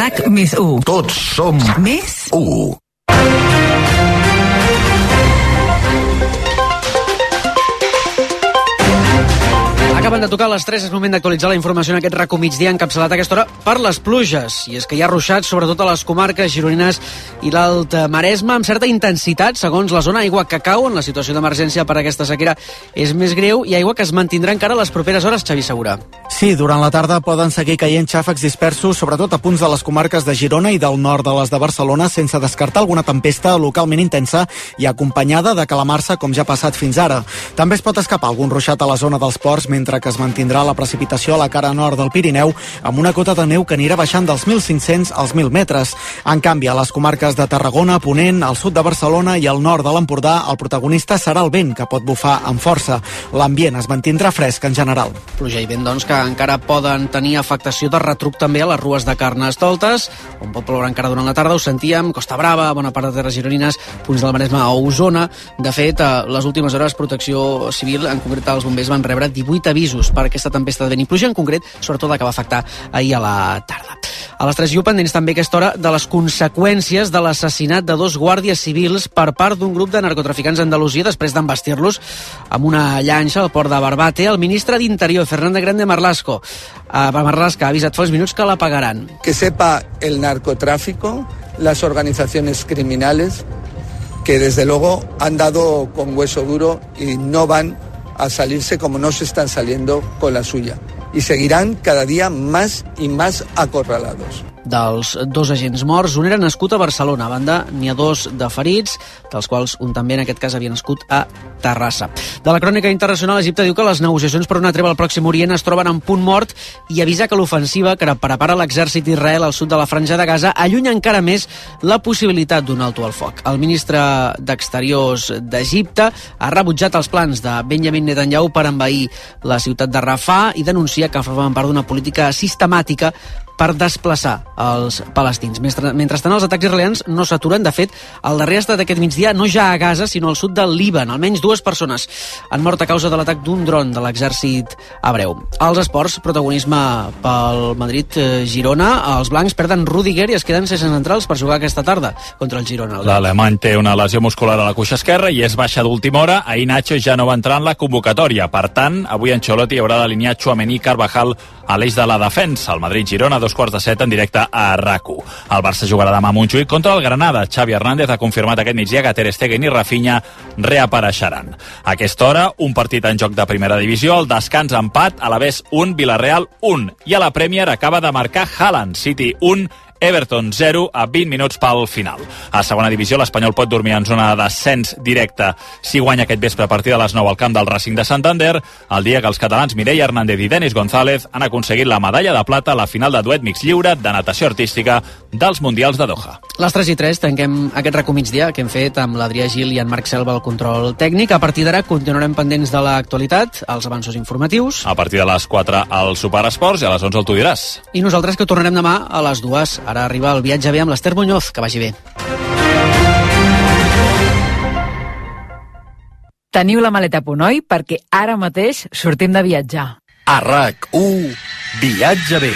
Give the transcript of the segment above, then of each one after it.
RAC més 1. Tots som Més 1. Acaben de tocar les 3, és moment d'actualitzar la informació en aquest racó migdia encapçalat a aquesta hora per les pluges. I és que hi ha ruixats sobretot a les comarques gironines i l'Alt Maresme amb certa intensitat, segons la zona aigua que cau en la situació d'emergència per aquesta sequera és més greu i aigua que es mantindrà encara les properes hores, Xavi Segura. Sí, durant la tarda poden seguir caient xàfecs dispersos, sobretot a punts de les comarques de Girona i del nord de les de Barcelona, sense descartar alguna tempesta localment intensa i acompanyada de calamarsa, com ja ha passat fins ara. També es pot escapar algun ruixat a la zona dels ports, mentre que es mantindrà la precipitació a la cara nord del Pirineu, amb una cota de neu que anirà baixant dels 1.500 als 1.000 metres. En canvi, a les comarques de Tarragona, Ponent, al sud de Barcelona i al nord de l'Empordà, el protagonista serà el vent, que pot bufar amb força. L'ambient es mantindrà fresc en general. Pluja i vent, doncs, que encara poden tenir afectació de retruc també a les rues de Carnestoltes, on pot ploure encara durant la tarda, ho sentíem, Costa Brava, bona part de terres gironines, punts del Maresme a Osona. De fet, a les últimes hores, Protecció Civil, en concret els bombers, van rebre 18 avisos per aquesta tempesta de vent i pluja, en concret, sobretot la que va afectar ahir a la tarda. A les 3 i 1 pendents també aquesta hora de les conseqüències de l'assassinat de dos guàrdies civils per part d'un grup de narcotraficants a Andalusia després d'embastir-los amb una llanxa al port de Barbate. El ministre d'Interior, Fernando Grande Marlasco, a Marlasca, ha avisat fa uns minuts que la pagaran. Que sepa el narcotráfico, las organizaciones criminales, que desde luego han dado con hueso duro y no van a salirse como no se están saliendo con la suya. Y seguirán cada día más y más acorralados. Dels dos agents morts. Un era nascut a Barcelona, a banda n'hi ha dos de ferits, dels quals un també en aquest cas havia nascut a Terrassa. De la crònica internacional, Egipte diu que les negociacions per una treva al Pròxim Orient es troben en punt mort i avisa que l'ofensiva que prepara l'exèrcit d'Israel al sud de la franja de Gaza allunya encara més la possibilitat d'un alto al foc. El ministre d'Exteriors d'Egipte ha rebutjat els plans de Benjamin Netanyahu per envair la ciutat de Rafah i denuncia que formen part d'una política sistemàtica per desplaçar els palestins. Mentrestant, els atacs israelians no s'aturen. De fet, el darrer estat d'aquest migdia no ja a Gaza, sinó al sud del Líban. Almenys dues persones han mort a causa de l'atac d'un dron de l'exèrcit hebreu. Als esports, protagonisme pel Madrid-Girona. Els blancs perden Rudiger i es queden sense centrals per jugar aquesta tarda contra el Girona. L'alemany té una lesió muscular a la cuixa esquerra i és baixa d'última hora. Ahir Nacho ja no va entrar en la convocatòria. Per tant, avui Ancelotti haurà d'alinear Chouameni Carvajal a l'eix de la defensa. El Madrid-Girona dos quarts de set en directe a RAC1. El Barça jugarà demà a Montjuïc contra el Granada. Xavi Hernández ha confirmat aquest migdia que Ter Stegen i Rafinha reapareixeran. A aquesta hora, un partit en joc de primera divisió, el descans empat, a la vez 1, Villarreal 1. I a la Premier acaba de marcar Haaland, City 1, Everton 0 a 20 minuts pel final. A segona divisió, l'Espanyol pot dormir en zona de descens directe si guanya aquest vespre a partir de les 9 al camp del Racing de Santander, el dia que els catalans Mireia Hernández i Denis González han aconseguit la medalla de plata a la final de duet mix lliure de natació artística dels Mundials de Doha. Les 3 i 3 tanquem aquest racó migdia que hem fet amb l'Adrià Gil i en Marc Selva al control tècnic. A partir d'ara continuarem pendents de l'actualitat, els avanços informatius. A partir de les 4 al Superesports i a les 11 el Tu diràs. I nosaltres que tornarem demà a les 2. Ara arriba el viatge bé amb l'Ester Muñoz. Que vagi bé. Teniu la maleta a punt, oi? Perquè ara mateix sortim de viatjar. A RAC1, Viatge bé,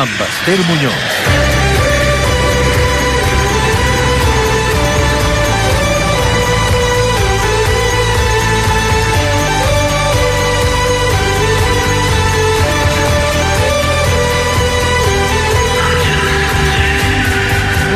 amb Esther Muñoz.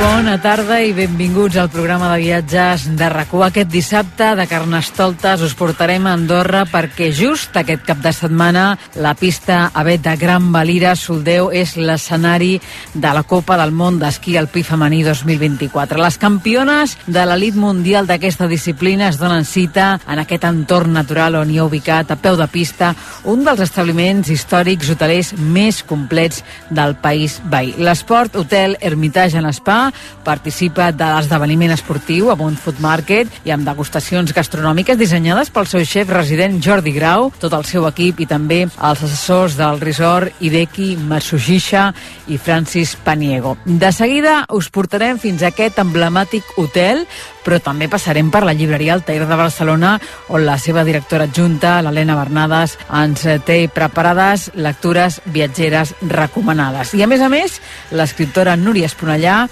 Bona tarda i benvinguts al programa de viatges de rac Aquest dissabte de Carnestoltes us portarem a Andorra perquè just aquest cap de setmana la pista Avet de Gran Valira Soldeu és l'escenari de la Copa del Món d'Esquí Alpí Femení 2024. Les campiones de l'elit mundial d'aquesta disciplina es donen cita en aquest entorn natural on hi ha ubicat a peu de pista un dels establiments històrics hotelers més complets del país veí. L'Esport Hotel Hermitage en Spa participa de l'esdeveniment esportiu a un food market i amb degustacions gastronòmiques dissenyades pel seu xef resident Jordi Grau, tot el seu equip i també els assessors del resort Hideki Matsushisa i Francis Paniego. De seguida us portarem fins a aquest emblemàtic hotel, però també passarem per la llibreria Altair de Barcelona, on la seva directora adjunta, l'Helena Bernades, ens té preparades lectures viatgeres recomanades. I a més a més, l'escriptora Núria Esponellà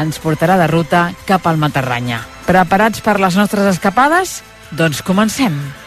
ens portarà de ruta cap al Matarranya. Preparats per les nostres escapades? Doncs comencem.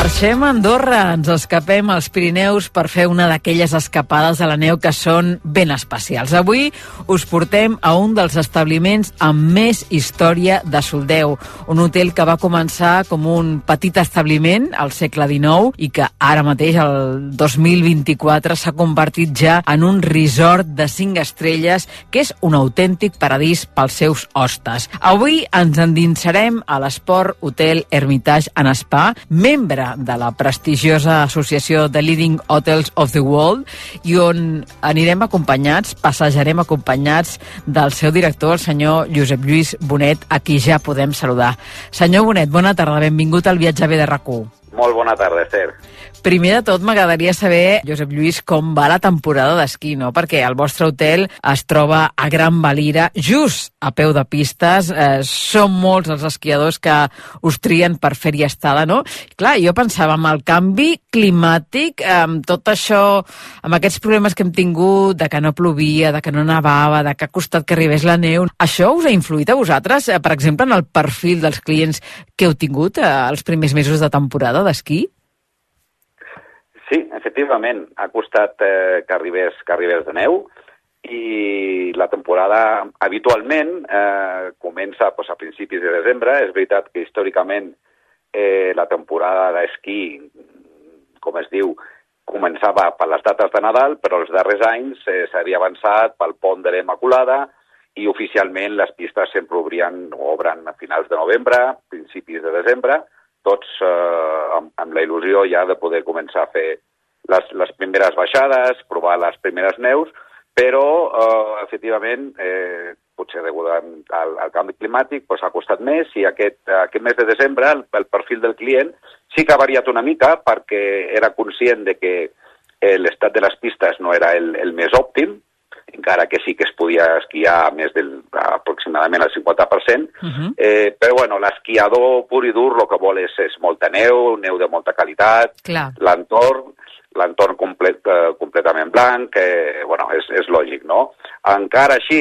Marxem a Andorra, ens escapem als Pirineus per fer una d'aquelles escapades a la neu que són ben especials. Avui us portem a un dels establiments amb més història de Soldeu, un hotel que va començar com un petit establiment al segle XIX i que ara mateix, el 2024, s'ha convertit ja en un resort de cinc estrelles que és un autèntic paradís pels seus hostes. Avui ens endinsarem a l'Esport Hotel Hermitage en Spa, membre de la prestigiosa associació The Leading Hotels of the World i on anirem acompanyats, passejarem acompanyats del seu director, el senyor Josep Lluís Bonet, a qui ja podem saludar. Senyor Bonet, bona tarda, benvingut al viatge B de rac Molt bona tarda, Esther. Primer de tot, m'agradaria saber, Josep Lluís, com va la temporada d'esquí, no? Perquè el vostre hotel es troba a Gran Valira, just a peu de pistes. Eh, són molts els esquiadors que us trien per fer-hi estada, no? I, clar, jo pensava amb el canvi climàtic, amb tot això, amb aquests problemes que hem tingut, de que no plovia, de que no nevava, de que ha costat que arribés la neu, això us ha influït a vosaltres, eh, per exemple, en el perfil dels clients que heu tingut eh, els primers mesos de temporada d'esquí? Sí, efectivament, ha costat eh, que, arribés, que arribés de neu i la temporada habitualment eh, comença pues, a principis de desembre. És veritat que històricament eh, la temporada d'esquí, com es diu, començava per les dates de Nadal, però els darrers anys eh, s'havia avançat pel pont de l'Immaculada i oficialment les pistes sempre obrien o obren a finals de novembre, principis de desembre, tots eh, amb, amb la il·lusió ja de poder començar a fer les, les primeres baixades, provar les primeres neus, però, eh, efectivament, eh, potser degut al, al canvi climàtic, doncs ha costat més i aquest, aquest mes de desembre el, el perfil del client sí que ha variat una mica perquè era conscient de que eh, l'estat de les pistes no era el, el més òptim, encara que sí que es podia esquiar més del, aproximadament el 50%, uh -huh. eh, però bueno, l'esquiador pur i dur el que vol és, és molta neu, neu de molta qualitat, l'entorn, l'entorn complet, eh, completament blanc, que bueno, és, és lògic, no? Encara així,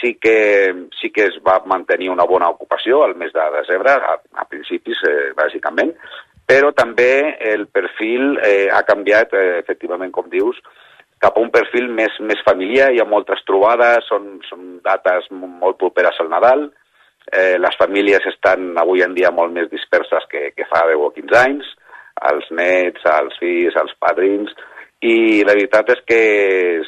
sí que, sí que es va mantenir una bona ocupació al mes de desembre, a, a principis, eh, bàsicament, però també el perfil eh, ha canviat, eh, efectivament, com dius, cap a un perfil més, més familiar, hi ha moltes trobades, són, són dates molt properes al Nadal, eh, les famílies estan avui en dia molt més disperses que, que fa 10 o 15 anys, els nets, els fills, els padrins, i la veritat és que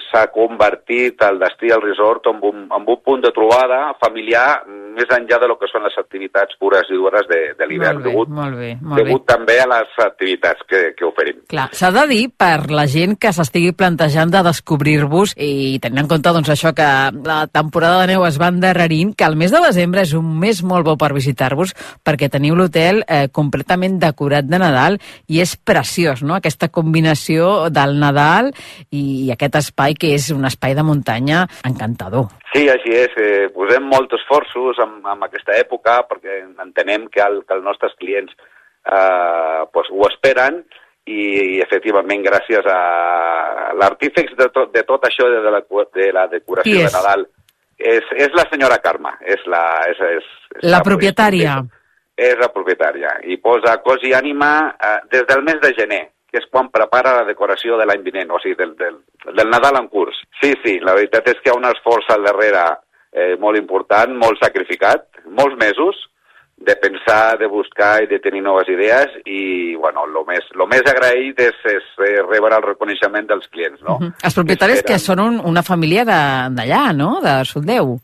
s'ha convertit el destí al resort en un, en un punt de trobada familiar més enllà de lo que són les activitats pures i dures de, de l'hivern, degut, molt bé, molt degut bé. també a les activitats que, que oferim. Clar, s'ha de dir per la gent que s'estigui plantejant de descobrir-vos i tenint en compte doncs, això que la temporada de neu es va endarrerint, que el mes de desembre és un mes molt bo per visitar-vos perquè teniu l'hotel eh, completament decorat de Nadal i és preciós, no?, aquesta combinació del Nadal i, aquest espai que és un espai de muntanya encantador. Sí, així és. Eh, posem molts esforços en, en aquesta època perquè entenem que, el, que els nostres clients eh, pues, ho esperen i, i efectivament gràcies a l'artífex de, tot, de tot això de la, de la decoració de és? Nadal és, és la senyora Carme, és la, és, és, és La propietària. És la propietària i posa cos i ànima eh, des del mes de gener que és quan prepara la decoració de l'any vinent, o sigui, del, del, del Nadal en curs. Sí, sí, la veritat és que hi ha un esforç al darrere eh, molt important, molt sacrificat, molts mesos, de pensar, de buscar i de tenir noves idees i, bueno, el més, lo més agraït és, és rebre el reconeixement dels clients, no? Uh -huh. Els propietaris que són un, una família d'allà, no?, de Soldeu.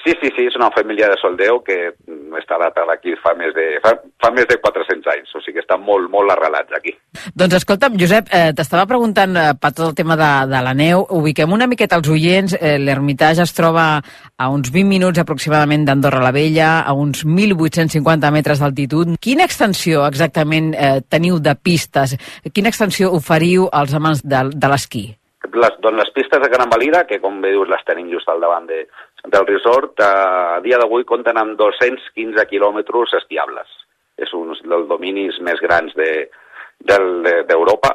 Sí, sí, sí, és una família de soldeu que mm, està datada aquí fa més de, fa, fa més de 400 anys, o sigui que estan molt, molt arrelats aquí. Doncs escolta'm, Josep, eh, t'estava preguntant eh, per tot el tema de, de la neu. Ubiquem una miqueta els oients. Eh, L'Ermitage es troba a uns 20 minuts aproximadament d'Andorra la Vella, a uns 1.850 metres d'altitud. Quina extensió exactament eh, teniu de pistes? Quina extensió oferiu als amants de, de l'esquí? Les, doncs les pistes de Gran Valira, que com bé dius les tenim just al davant de, del resort, a dia d'avui compten amb 215 quilòmetres esquiables. És un dels dominis més grans d'Europa.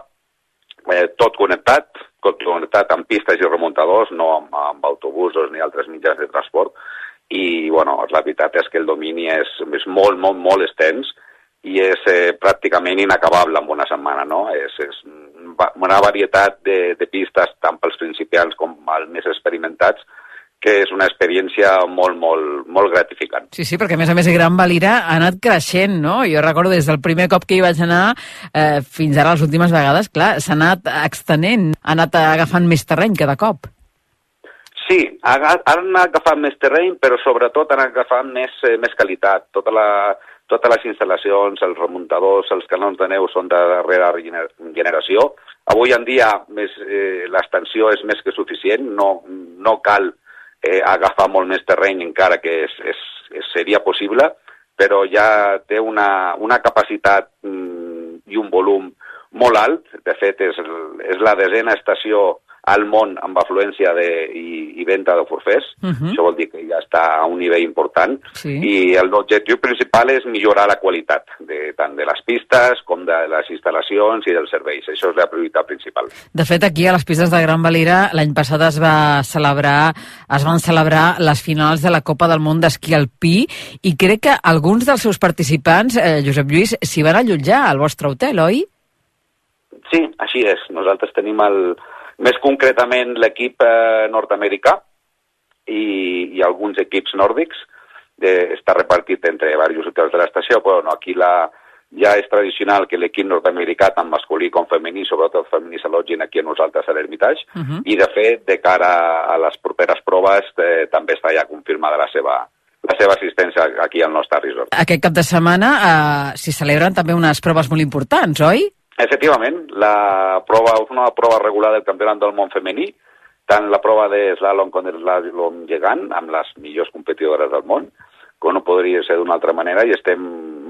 De, eh, tot connectat, tot connectat amb pistes i remuntadors, no amb, amb autobusos ni altres mitjans de transport. I, bueno, la veritat és que el domini és, és molt, molt, molt extens i és eh, pràcticament inacabable en una setmana, no? És, és una varietat de, de pistes tant pels principiants com els més experimentats que és una experiència molt, molt, molt gratificant. Sí, sí, perquè a més a més Gran Valira ha anat creixent, no? Jo recordo des del primer cop que hi vaig anar eh, fins ara les últimes vegades, clar, s'ha anat extenent, ha anat agafant més terreny cada cop. Sí, ha, ha anat agafant més terreny, però sobretot han agafat més, eh, més qualitat. Tota la, totes les instal·lacions, els remuntadors, els canons de neu són de darrera generació. Avui en dia més, eh, l'extensió és més que suficient, no, no cal eh, agafar molt més terreny encara que és, és, és, seria possible, però ja té una, una capacitat mm, i un volum molt alt. De fet, és, és la desena estació al món amb afluència de, i, i venda de forfers. Uh -huh. Això vol dir que ja està a un nivell important. Sí. I l'objectiu principal és millorar la qualitat de, tant de les pistes com de les instal·lacions i dels serveis. Això és la prioritat principal. De fet, aquí a les pistes de Gran Valira l'any passat es va celebrar es van celebrar les finals de la Copa del Món d'esquí alpí i crec que alguns dels seus participants, eh, Josep Lluís, s'hi van allotjar al vostre hotel, oi? Sí, així és. Nosaltres tenim el, més concretament l'equip eh, nord-americà i, i alguns equips nòrdics. Eh, està repartit entre diversos hotels de l'estació, però no, aquí la, ja és tradicional que l'equip nord-americà, tant masculí com femení, sobretot femení, s'allotgin aquí a nosaltres a l'Hermitage, uh -huh. i de fet, de cara a les properes proves, eh, també està ja confirmada la seva, la seva assistència aquí al nostre resort. Aquest cap de setmana eh, s'hi celebren també unes proves molt importants, oi? Efectivament, la prova una prova regular del Campionat del món femení, tant la prova de slalom com el slalom gegant, amb les millors competidores del món, com no podria ser d'una altra manera, i estem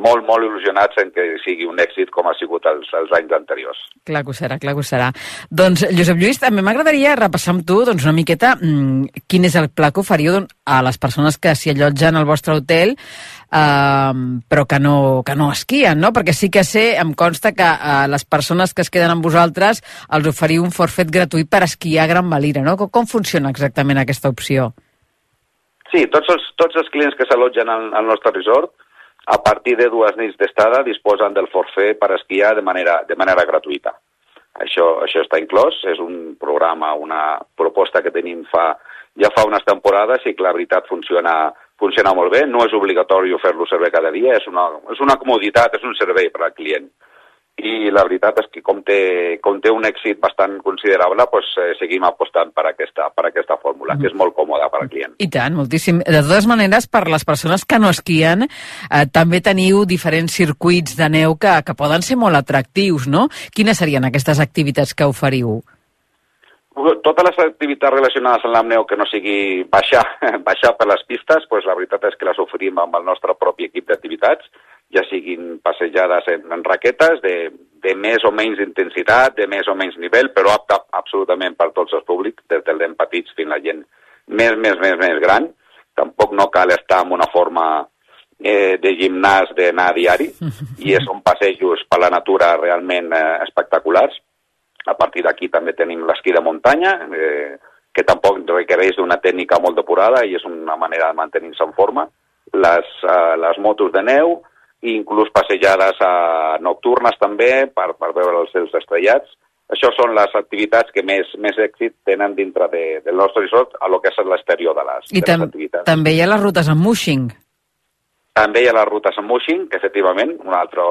molt, molt il·lusionats en que sigui un èxit com ha sigut els, els anys anteriors. Clar que ho serà, clar que ho serà. Doncs, Josep Lluís, també m'agradaria repassar amb tu doncs, una miqueta mmm, quin és el pla que oferiu doncs, a les persones que s'hi allotgen al vostre hotel Uh, però que no, que no esquien, no? Perquè sí que sé, em consta que uh, les persones que es queden amb vosaltres els oferiu un forfet gratuït per esquiar a Gran Valira, no? Com, com funciona exactament aquesta opció? Sí, tots els, tots els clients que s'allotgen al, al nostre resort, a partir de dues nits d'estada, disposen del forfet per esquiar de manera, de manera gratuïta. Això, això està inclòs, és un programa, una proposta que tenim fa, ja fa unes temporades i que la veritat funciona, funciona molt bé, no és obligatori fer-lo servei cada dia, és una, és una comoditat, és un servei per al client. I la veritat és que com té, com té un èxit bastant considerable, doncs, eh, seguim apostant per aquesta, per aquesta fórmula, que és molt còmoda per al client. I tant, moltíssim. De totes maneres, per les persones que no esquien, eh, també teniu diferents circuits de neu que, que poden ser molt atractius, no? Quines serien aquestes activitats que oferiu? totes les activitats relacionades amb l'amneu que no sigui baixar, baixar per les pistes, pues la veritat és que les oferim amb el nostre propi equip d'activitats, ja siguin passejades en, en raquetes de, de més o menys intensitat, de més o menys nivell, però apta absolutament per tots els públics, des del nen petits fins a la gent més, més, més, més gran. Tampoc no cal estar en una forma eh, de gimnàs d'anar a diari, i són passejos per la natura realment eh, espectaculars a partir d'aquí també tenim l'esquí de muntanya, eh, que tampoc requereix d'una tècnica molt depurada i és una manera de mantenir-se en forma. Les, eh, les motos de neu, inclús passejades eh, nocturnes també per, per veure els cels estrellats. Això són les activitats que més, més èxit tenen dintre de, del nostre resort a lo que és l'exterior de les, I de tam les activitats. també hi ha les rutes amb mushing. També hi ha les rutes amb mushing, que efectivament, un altre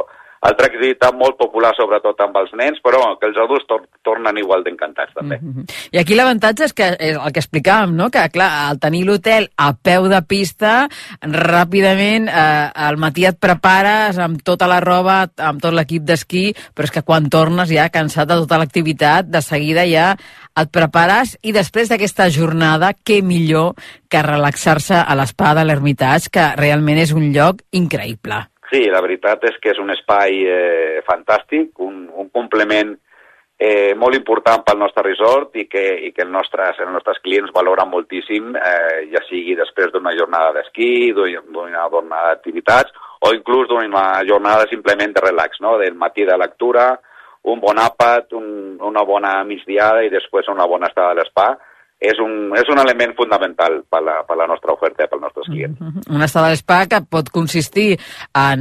altra activitat molt popular, sobretot amb els nens, però que els adults tor tornen igual d'encantats, també. Mm -hmm. I aquí l'avantatge és que és el que explicàvem, no? que clar, al tenir l'hotel a peu de pista, ràpidament eh, al matí et prepares amb tota la roba, amb tot l'equip d'esquí, però és que quan tornes ja cansat de tota l'activitat, de seguida ja et prepares i després d'aquesta jornada, què millor que relaxar-se a l'espa de l'Ermitage, que realment és un lloc increïble. Sí, la veritat és que és un espai eh, fantàstic, un, un complement eh, molt important pel nostre resort i que, i que els, nostres, els nostres clients valoren moltíssim, eh, ja sigui després d'una jornada d'esquí, d'una jornada d'activitats o inclús d'una jornada simplement de relax, no? del matí de lectura, un bon àpat, un, una bona migdiada i després una bona estada a l'espa és un, és un element fundamental per la, per la nostra oferta i pels nostres clients. Mm -hmm. Una estada d'espa que pot consistir en,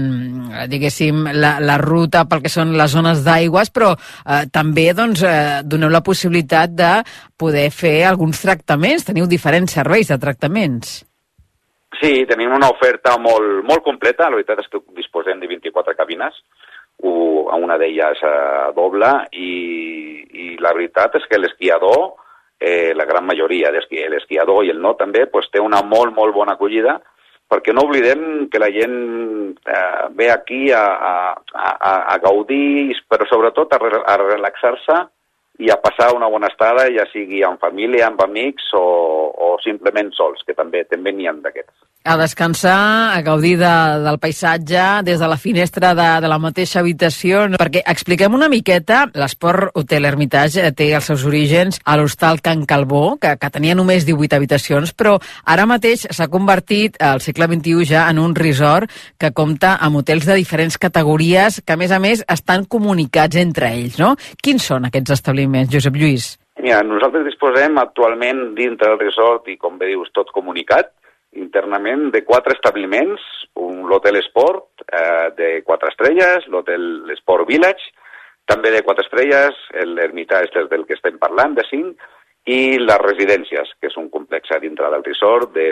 diguéssim, la, la ruta pel que són les zones d'aigües, però eh, també doncs, eh, doneu la possibilitat de poder fer alguns tractaments. Teniu diferents serveis de tractaments. Sí, tenim una oferta molt, molt completa. La veritat és que disposem de 24 cabines, una d'elles eh, doble, i, i la veritat és que l'esquiador eh, la gran majoria l'esquiador i el no també, pues, té una molt, molt bona acollida, perquè no oblidem que la gent eh, ve aquí a, a, a, a gaudir, però sobretot a, re, a relaxar-se i a passar una bona estada, ja sigui amb família, amb amics o, o simplement sols, que també també n'hi ha d'aquests a descansar, a gaudir de, del paisatge des de la finestra de, de la mateixa habitació, perquè expliquem una miqueta, l'Esport Hotel Hermitage té els seus orígens a l'hostal Can Calbó, que, que tenia només 18 habitacions, però ara mateix s'ha convertit al segle XXI ja en un resort que compta amb hotels de diferents categories que, a més a més, estan comunicats entre ells, no? Quins són aquests establiments, Josep Lluís? Mira, nosaltres disposem actualment dintre del resort i, com bé dius, tot comunicat, internament de quatre establiments, un l'Hotel Esport eh, de quatre estrelles, l'Hotel Esport Village, també de quatre estrelles, l'Ermitage del que estem parlant, de cinc, i les residències, que és un complex a dintre del resort de,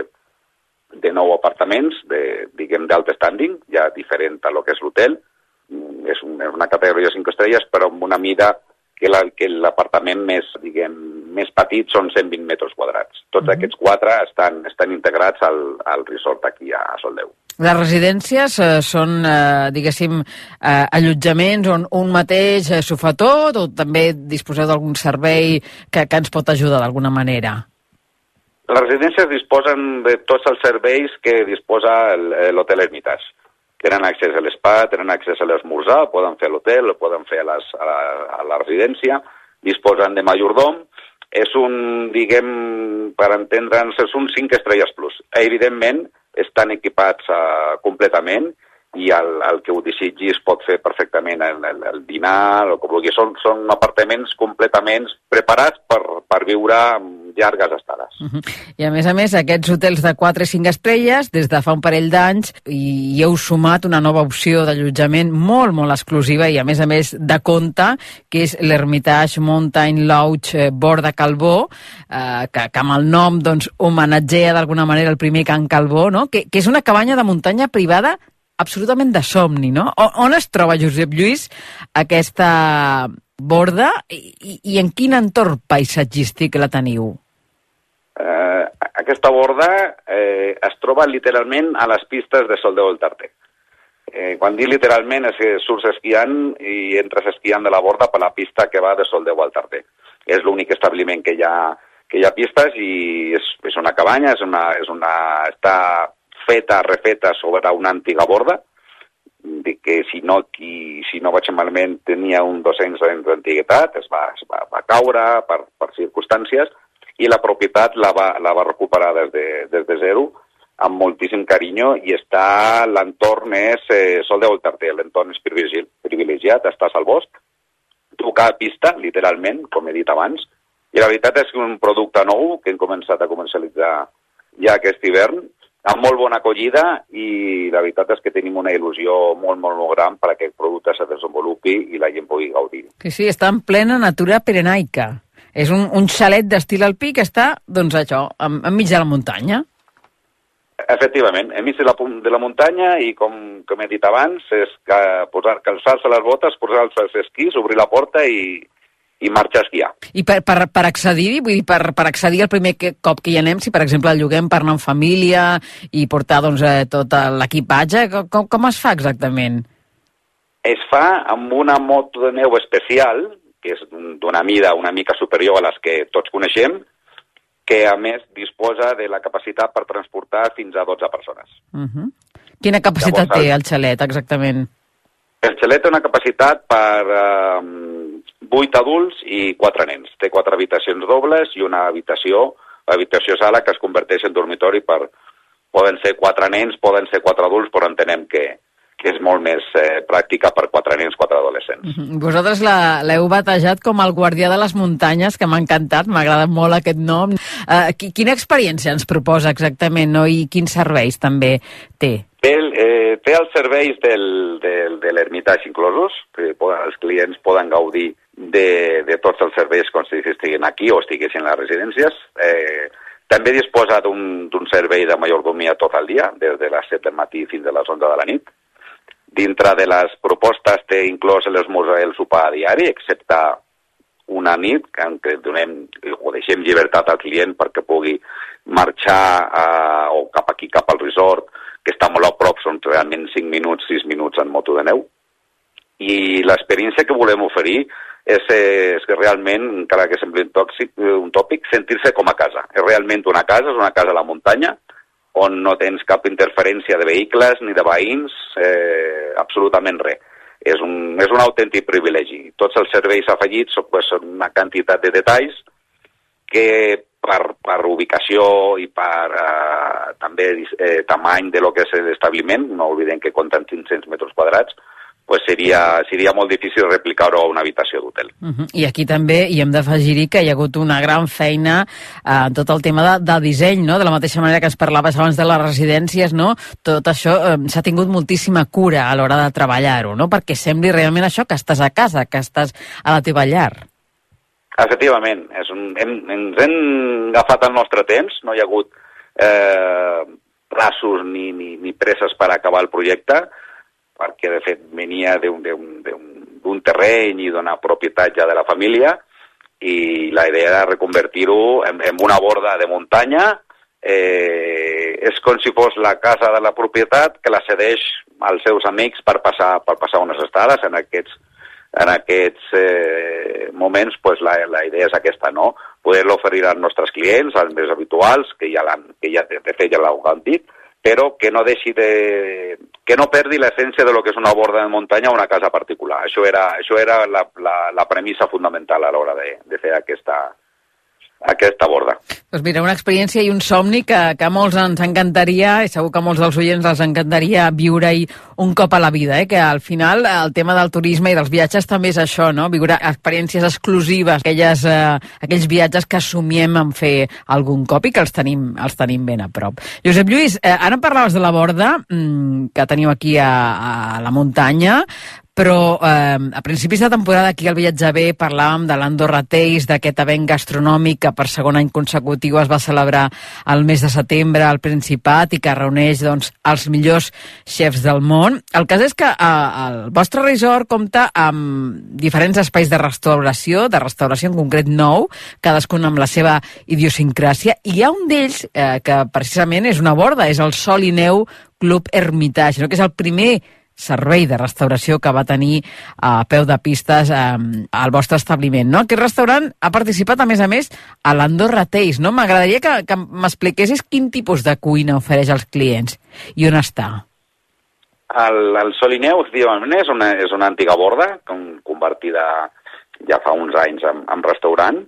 de nou apartaments, de, diguem, d'alt standing, ja diferent a lo que és l'hotel. Mm, és, un, és una categoria de cinc estrelles, però amb una mida que l'apartament més, diguem, més petit són 120 metres quadrats. Tots mm -hmm. aquests quatre estan, estan integrats al, al resort aquí a Soldeu. Les residències eh, són, eh, diguéssim, eh, allotjaments on un mateix eh, s'ho fa tot o també disposeu d'algun servei que, que ens pot ajudar d'alguna manera? Les residències disposen de tots els serveis que disposa l'Hotel Hermitage tenen accés a l'espa, tenen accés a l'esmorzar, poden fer a l'hotel, poden fer a, les, a, la, a la residència, disposen de majordom, és un, diguem, per entendre'ns, és un 5 estrelles plus. Evidentment, estan equipats uh, completament i el, el que ho desitgi es pot fer perfectament el, el, el dinar, el que vulgui. Són, són apartaments completament preparats per, per viure llargues estades. Uh -huh. I a més a més, aquests hotels de 4 i 5 estrelles, des de fa un parell d'anys, i, i heu sumat una nova opció d'allotjament molt, molt exclusiva i a més a més de compte, que és l'Hermitage Mountain Lodge eh, Borda Calbó, eh, que, que amb el nom doncs, homenatgea d'alguna manera el primer Can Calbó, no? que, que és una cabanya de muntanya privada absolutament de somni, no? O, on es troba, Josep Lluís, aquesta borda i, i en quin entorn paisatgístic la teniu? Eh, aquesta borda eh, es troba literalment a les pistes de Sol de Voltarte. Eh, quan dic literalment és que surts esquiant i entres esquiant de la borda per la pista que va de Sol de Voltarte. És l'únic establiment que hi ha que hi ha pistes i és, és una cabanya, és una, és una, està feta, refeta sobre una antiga borda, de que si no, qui, si no vaig malament tenia un 200 anys d'antiguitat, es, va, es va, va caure per, per circumstàncies i la propietat la va, la va recuperar des de, des de zero amb moltíssim carinyo i està, l'entorn és eh, sol de Voltarté, l'entorn és privilegiat, estàs al bosc, trucar a pista, literalment, com he dit abans, i la veritat és que un producte nou que hem començat a comercialitzar ja aquest hivern amb molt bona acollida i la veritat és que tenim una il·lusió molt, molt, molt gran per aquest producte se desenvolupi i la gent pugui gaudir. Sí, sí, està en plena natura perenaica. És un, un xalet d'estil alpí que està, doncs això, en, enmig de la muntanya. Efectivament, vist de la, de la muntanya i, com, com he dit abans, és que posar, calçar-se les botes, posar-se els esquís, obrir la porta i, i marxar a esquiar. I per, per, per accedir-hi, vull dir, per, per accedir al primer que, cop que hi anem, si per exemple el lloguem per anar en família i portar doncs, eh, tot l'equipatge, com, com, es fa exactament? Es fa amb una moto de neu especial, que és d'un- d'una mida una mica superior a les que tots coneixem, que a més disposa de la capacitat per transportar fins a 12 persones. Uh -huh. Quina capacitat Llavors, té el xalet, exactament? El xalet té una capacitat per eh, 8 adults i 4 nens. Té 4 habitacions dobles i una habitació, habitació sala que es converteix en dormitori per... Poden ser 4 nens, poden ser 4 adults, però entenem que, que és molt més eh, pràctica per 4 nens, 4 adolescents. -huh. Vosaltres la- l'heu batejat com el guardià de les muntanyes, que m'ha encantat, m'ha agradat molt aquest nom. Uh, qui, quina experiència ens proposa exactament no? i quins serveis també té? Té, eh, té els serveis del, del, de l'ermitatge inclosos, que poden, els clients poden gaudir de, de tots els serveis com si estiguin aquí o estiguessin a les residències. Eh, també disposa d'un servei de majordomia tot el dia, des de les 7 del matí fins a les 11 de la nit. Dintre de les propostes té inclòs l'esmorzar i el sopar diari, excepte una nit que, què donem o deixem llibertat al client perquè pugui marxar eh, o cap aquí, cap al resort, que està molt a prop, són realment 5 minuts, 6 minuts en moto de neu. I l'experiència que volem oferir és, eh, és que realment, encara que sembli un, tòxic, un tòpic, sentir-se com a casa. És realment una casa, és una casa a la muntanya, on no tens cap interferència de vehicles ni de veïns, eh, absolutament res. És un, és un autèntic privilegi. Tots els serveis afegits són, pues, una quantitat de detalls que per, per ubicació i per eh, també eh, tamany de lo que és l'establiment, no oblidem que compten 500 metres quadrats, pues seria, seria molt difícil replicar-ho a una habitació d'hotel. Uh -huh. I aquí també hi hem d'afegir-hi que hi ha hagut una gran feina eh, en tot el tema de, de disseny, no? de la mateixa manera que ens parlaves abans de les residències, no? tot això eh, s'ha tingut moltíssima cura a l'hora de treballar-ho, no? perquè sembli realment això que estàs a casa, que estàs a la teva llar. Efectivament, és un, hem, ens hem agafat el nostre temps, no hi ha hagut eh, traços ni, ni, ni presses per acabar el projecte, perquè de fet venia d'un- terreny i d'una propietat ja de la família i la idea era reconvertir-ho en, en una borda de muntanya eh, és com si fos la casa de la propietat que la cedeix als seus amics per passar, per passar unes estades en aquests, en aquests eh, moments pues, la, la idea és aquesta, no? Poder-lo oferir als nostres clients, als més habituals, que ja, que ja de, fet ja l'han dit, però que no deixi de... que no perdi l'essència de lo que és una borda de muntanya o una casa particular. Això era, això era la, la, la premissa fundamental a l'hora de, de fer aquesta, aquesta borda. Doncs mira, una experiència i un somni que, que a molts ens encantaria, i segur que a molts dels oients els encantaria viure-hi un cop a la vida, eh? que al final el tema del turisme i dels viatges també és això, no? viure experiències exclusives, aquelles, eh, aquells viatges que assumiem en fer algun cop i que els tenim, els tenim ben a prop. Josep Lluís, eh, ara em parlaves de la borda mm, que teniu aquí a, a la muntanya, però eh, a principis de temporada aquí al Viatge B parlàvem de l'Andorra Taste, d'aquest event gastronòmic que per segon any consecutiu es va celebrar el mes de setembre al Principat i que reuneix doncs, els millors xefs del món. El cas és que eh, el vostre resort compta amb diferents espais de restauració, de restauració en concret nou, cadascun amb la seva idiosincràsia, i hi ha un d'ells eh, que precisament és una borda, és el Sol i Neu Club Hermitage, no? que és el primer servei de restauració que va tenir a peu de pistes eh, al vostre establiment. No? Aquest restaurant ha participat, a més a més, a l'Andorra Taste. No? M'agradaria que, que m'expliquessis quin tipus de cuina ofereix als clients i on està. El, el Solineu, efectivament, és una, és una antiga borda convertida ja fa uns anys en, en restaurant.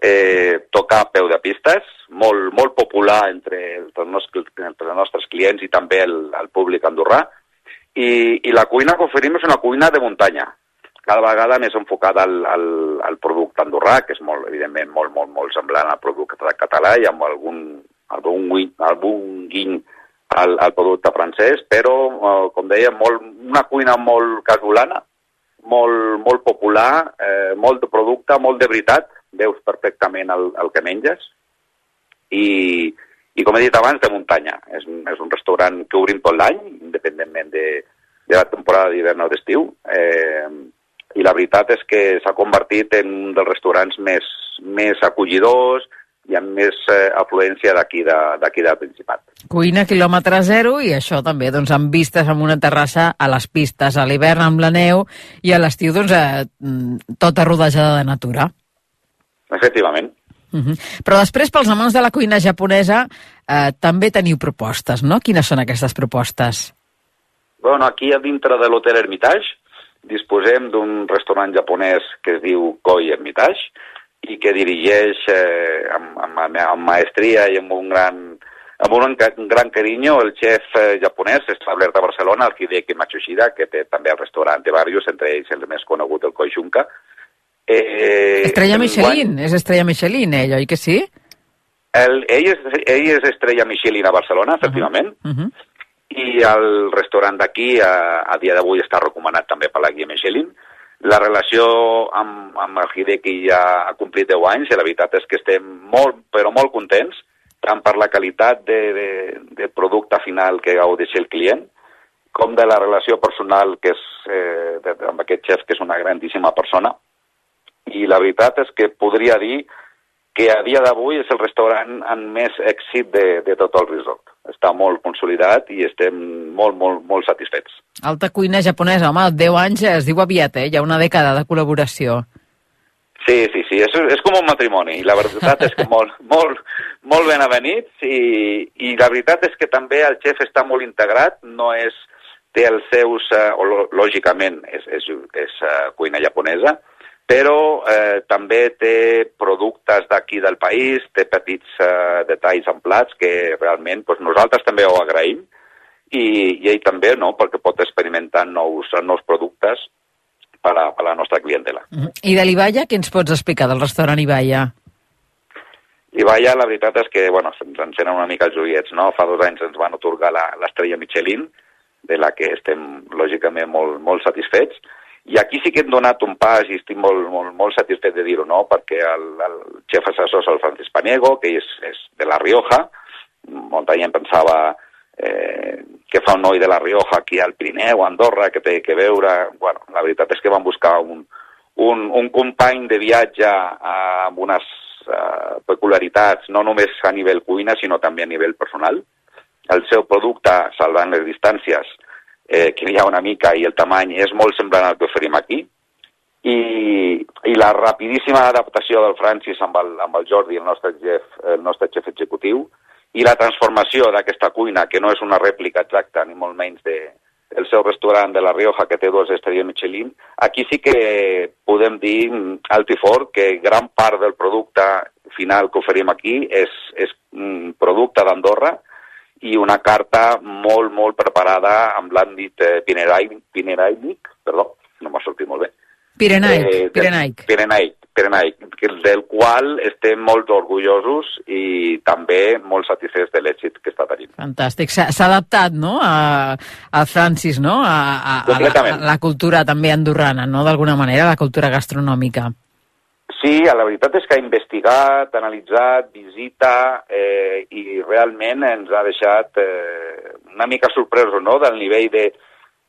Eh, toca a peu de pistes, molt, molt popular entre els, nostres, entre els nostres clients i també el, el públic andorrà. I, I la cuina que oferim és una cuina de muntanya, cada vegada més enfocada al, al, al producte andorrà, que és molt, evidentment molt, molt, molt semblant al producte català i amb algun, algun, algun guiny al, al producte francès, però, eh, com deia, molt, una cuina molt casolana, molt, molt popular, eh, molt de producte, molt de veritat, veus perfectament el, el que menges, i, i com he dit abans, de muntanya. És, és un restaurant que obrim tot l'any, independentment de, de la temporada d'hivern o d'estiu, eh, i la veritat és que s'ha convertit en un dels restaurants més, més acollidors i amb més eh, afluència d'aquí de, del Principat. Cuina quilòmetre zero i això també doncs, amb vistes amb una terrassa a les pistes, a l'hivern amb la neu i a l'estiu doncs, eh, mm, tota rodejada de natura. Efectivament. Uh -huh. Però després, pels amants de la cuina japonesa, eh, també teniu propostes, no? Quines són aquestes propostes? Bueno, aquí a dintre de l'Hotel Hermitage disposem d'un restaurant japonès que es diu Koi Hermitage i que dirigeix eh, amb, amb, amb maestria i amb un gran, amb un gran carinyo el xef eh, japonès establert a Barcelona, el Hideki Matsushida, que té també el restaurant de Barrios, entre ells el més conegut, el Koi Shunka. Eh, Estrella Michelin, és Estrella Michelin, ell, oi que sí? El, ell, és, ell és estrella Michelin a Barcelona, efectivament, Uh -huh. i el restaurant d'aquí a, a dia d'avui està recomanat també per la guia Michelin. La relació amb, amb el Hideki ja ha complit 10 anys i la veritat és que estem molt, però molt contents, tant per la qualitat de, de, de producte final que gaudeix el client, com de la relació personal que és eh, de, amb aquest xef, que és una grandíssima persona. I la veritat és que podria dir que a dia d'avui és el restaurant amb més èxit de, de tot el resort. Està molt consolidat i estem molt, molt, molt satisfets. Alta cuina japonesa, home, 10 anys es diu aviat, eh? Hi ha una dècada de col·laboració. Sí, sí, sí, és, és com un matrimoni i la veritat és que molt, molt, molt ben avenits i, i la veritat és que també el xef està molt integrat, no és, té els seus, eh, o lògicament és, és, és uh, cuina japonesa, però eh, també té productes d'aquí del país, té petits eh, detalls en plats que realment doncs, nosaltres també ho agraïm i, i ell també, no?, perquè pot experimentar nous, nous productes per a, per a la nostra clientela. -huh. I de l'Ibaya, què ens pots explicar del restaurant Ibaya? I vaja, la veritat és que, bueno, se'ns encenen una mica els ullets, no? Fa dos anys ens van otorgar la- l'estrella Michelin, de la que estem, lògicament, molt, molt satisfets. I aquí sí que hem donat un pas i estic molt, molt, molt satisfet de dir-ho, no? Perquè el, el xef assessor és el Francis Paniego, que és, és de La Rioja. Molta gent pensava eh, que fa un noi de La Rioja aquí al Pirineu, a Andorra, que té que veure... Bueno, la veritat és que van buscar un, un, un company de viatge eh, amb unes eh, peculiaritats, no només a nivell cuina, sinó també a nivell personal. El seu producte, salvant les distàncies, eh, ha una mica i el tamany és molt semblant al que oferim aquí. I, i la rapidíssima adaptació del Francis amb el, amb el Jordi, el nostre chef, el nostre xef executiu, i la transformació d'aquesta cuina, que no és una rèplica exacta, ni molt menys de, del seu restaurant de La Rioja, que té dues estrelles Michelin, aquí sí que podem dir mm, alt i fort que gran part del producte final que oferim aquí és, és un producte d'Andorra i una carta molt, molt preparada amb l'àmbit eh, pinerainic, perdó, no m'ha sortit molt bé. Pirenaic, Eh, Pirenaic. Pirenaic, Pirenaic, que- del qual estem molt orgullosos i també molt satisfets de l'èxit que està tenint. Fantàstic. S'ha adaptat, no?, a, a Francis, no?, a, a, a, la, a la cultura també andorrana, no?, d'alguna manera, la cultura gastronòmica. Sí, la veritat és que ha investigat, analitzat, visita eh, i realment ens ha deixat eh, una mica sorpresos no? del nivell de,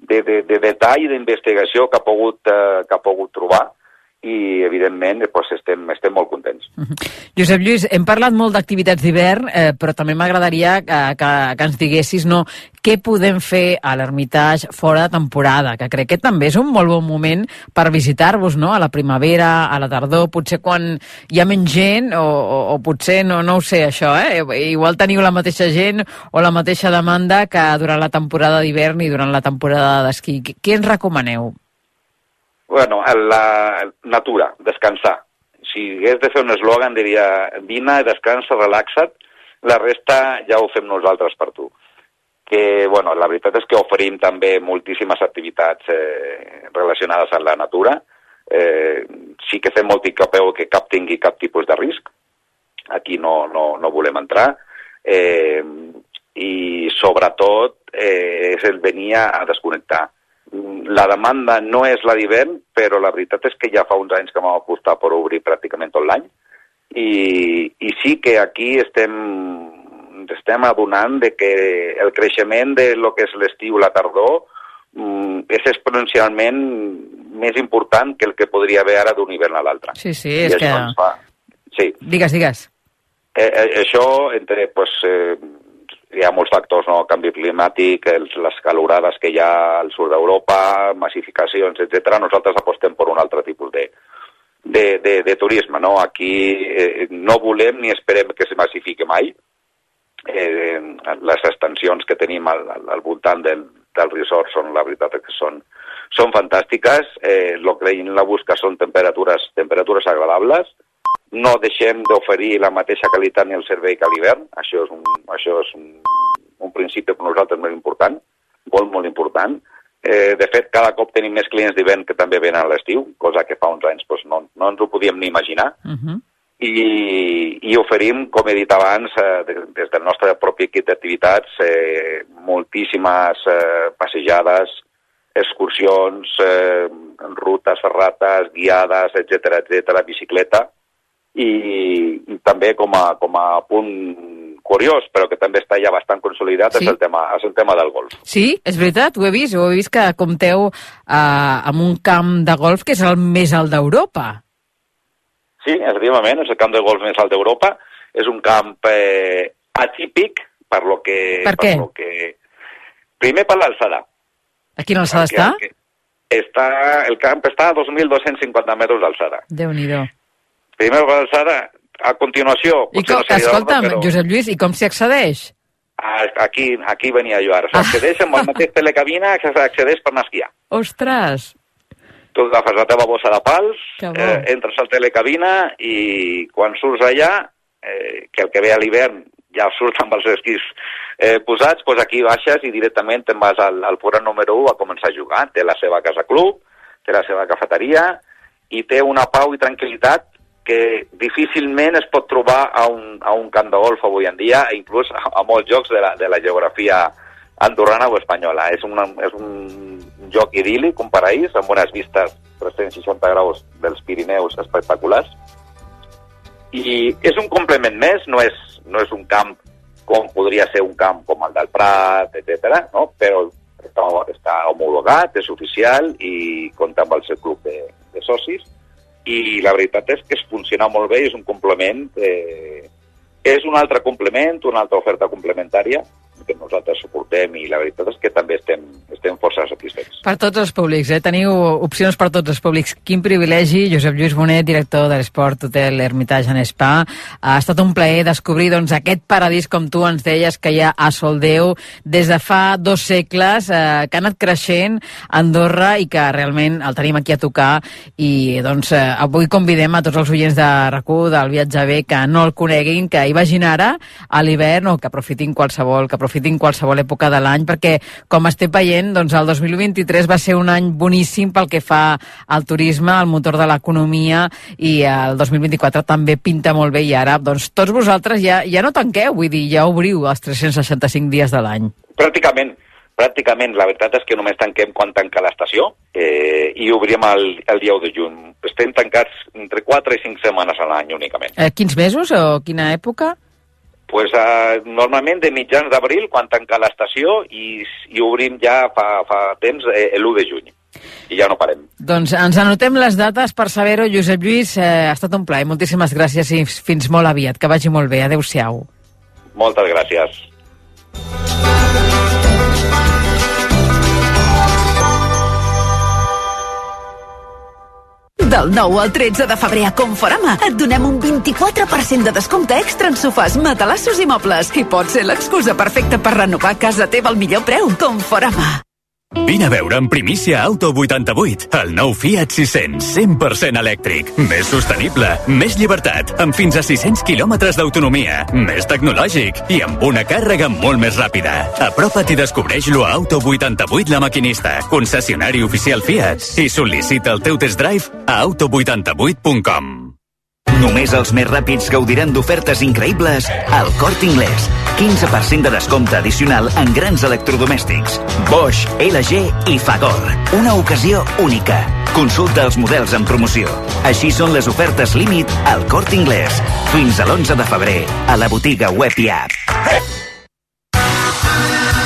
de, de, de detall d'investigació que, ha pogut, eh, que ha pogut trobar i evidentment doncs, estem, estem molt contents. Josep Lluís, hem parlat molt d'activitats d'hivern, eh, però també m'agradaria que, que, que ens diguessis no, què podem fer a l'Ermitage fora de temporada, que crec que també és un molt bon moment per visitar-vos, no?, a la primavera, a la tardor, potser quan hi ha menys gent, o, o, o potser, no, no ho sé, això, eh? Igual teniu la mateixa gent o la mateixa demanda que durant la temporada d'hivern i durant la temporada d'esquí. Què ens recomaneu? Bueno, la natura, descansar. Si hagués de fer un eslògan diria vine, descansa, relaxa't, la resta ja ho fem nosaltres per tu. Que, bueno, la veritat és que oferim també moltíssimes activitats eh, relacionades amb la natura. Eh, sí que fem molt capeu que cap tingui cap tipus de risc. Aquí no, no, no volem entrar. Eh, I sobretot eh, és el venir a desconnectar la demanda no és la d'hivern, però la veritat és que ja fa uns anys que vam apostar per obrir pràcticament tot l'any i, i sí que aquí estem estem adonant de que el creixement de lo que és l'estiu la tardor mm, és exponencialment més important que el que podria haver ara d'un hivern a l'altre. Sí, sí, és que... fa... Sí, Digues, digues. eh, eh, això entre, pues, eh, hi ha molts factors, no? canvi climàtic, els, les calorades que hi ha al sud d'Europa, massificacions, etc. Nosaltres apostem per un altre tipus de, de, de, de turisme. No? Aquí eh, no volem ni esperem que se massifique mai. Eh, les extensions que tenim al, al, voltant del, del resort són, la veritat, que són, són fantàstiques. Eh, el que la busca són temperatures, temperatures agradables, no deixem d'oferir la mateixa qualitat ni el servei que a l'hivern. Això és, un, això és un, un principi per nosaltres molt important, molt, molt important. Eh, de fet, cada cop tenim més clients d'hivern que també venen a l'estiu, cosa que fa uns anys doncs, no, no ens ho podíem ni imaginar. Uh -huh. I, i oferim, com he dit abans, eh, des del nostre propi equip d'activitats, eh, moltíssimes eh, passejades, excursions, eh, rutes ferrates, guiades, etc etc, bicicleta, i, i també com a, com a punt curiós, però que també està ja bastant consolidat, Sí. és, el tema, és el tema del golf. Sí, és veritat, ho he vist. Ho he vist que compteu eh, amb un camp de golf que és el més alt d'Europa. Sí, efectivament, és el camp de golf més alt d'Europa. És un camp eh, atípic, per lo que... Per què? lo que... Primer per l'alçada. A quina alçada Perquè està? que- Està, el camp està a 2.250 metres d'alçada. Déu-n'hi-do. Primer per l'alçada, a continuació... I com, no escolta'm, però Josep Lluís, i com s'hi accedeix? a- Aquí, aquí venia jo ara. Ah. S'accedeix amb el mateix telecabina que s'accedeix per anar a esquiar. Ostres! Tu agafes la teva bossa de pals, eh, entres al telecabina i quan surts allà, eh, que el que ve a l'hivern ja surt amb els esquís eh, posats, doncs aquí baixes i directament te'n vas al, al forat número 1 a començar a jugar. Té la seva casa club, té la seva cafeteria i té una pau i tranquil·litat que difícilment es pot trobar a un, a un camp de golf avui en dia, i inclús a, a molts jocs de la, de la geografia andorrana o espanyola. És, una, és un joc idíl·lic, un paraís, amb unes vistes 360 graus dels Pirineus espectaculars. I és un complement més, no és, no és un camp com podria ser un camp com el del Prat, etc. No? però està, està homologat, és oficial i compta amb el seu club de, de socis i la veritat és que es funciona molt bé i és un complement, eh, és un altre complement, una altra oferta complementària que nosaltres suportem i la veritat és que també estem, estem força satisfets. Per tots els públics, eh? Teniu opcions per tots els públics. Quin privilegi, Josep Lluís Bonet, director de l'Esport Hotel Hermitage en Spa. Ha estat un plaer descobrir doncs, aquest paradís, com tu ens deies, que hi ha a Soldeu des de fa dos segles, eh, que ha anat creixent a Andorra i que realment el tenim aquí a tocar. I doncs, eh, avui convidem a tots els oients de rac del viatge B que no el coneguin, que hi vagin ara a l'hivern o que aprofitin qualsevol, que aprofitin qualsevol època de l'any, perquè com estem veient, doncs el 2023 va ser un any boníssim pel que fa al turisme, al motor de l'economia, i el 2024 també pinta molt bé, i ara, doncs tots vosaltres ja, ja no tanqueu, vull dir, ja obriu els 365 dies de l'any. Pràcticament, pràcticament, la veritat és que només tanquem quan tanca l'estació eh, i obrim el, el dia 1 de juny. Estem tancats entre 4 i 5 setmanes a l'any únicament. Eh, quins mesos o quina època? Pues, eh, normalment de mitjans d'abril, quan tanca l'estació, i, i obrim ja fa, fa temps eh, l'1 de juny. I ja no parem. Doncs ens anotem les dates per saber-ho. Josep Lluís, eh, ha estat un plaer. Moltíssimes gràcies i fins molt aviat. Que vagi molt bé. Adéu-siau. Moltes gràcies. Del 9 al 13 de febrer a Conforama et donem un 24% de descompte extra en sofàs, matalassos i mobles. I pot ser l'excusa perfecta per renovar casa teva al millor preu. Conforama. Vine a veure en primícia Auto 88, el nou Fiat 600, 100% elèctric. Més sostenible, més llibertat, amb fins a 600 quilòmetres d'autonomia, més tecnològic i amb una càrrega molt més ràpida. Apropa't i descobreix-lo a Auto 88 La Maquinista, concessionari oficial Fiat, i sol·licita el teu test drive a auto88.com. Només els més ràpids gaudiran d'ofertes increïbles al Cort Inglés. 15% de descompte addicional en grans electrodomèstics. Bosch, LG i Fagor. Una ocasió única. Consulta els models en promoció. Així són les ofertes límit al Corte Inglés. Fins a l'11 de febrer a la botiga web i app.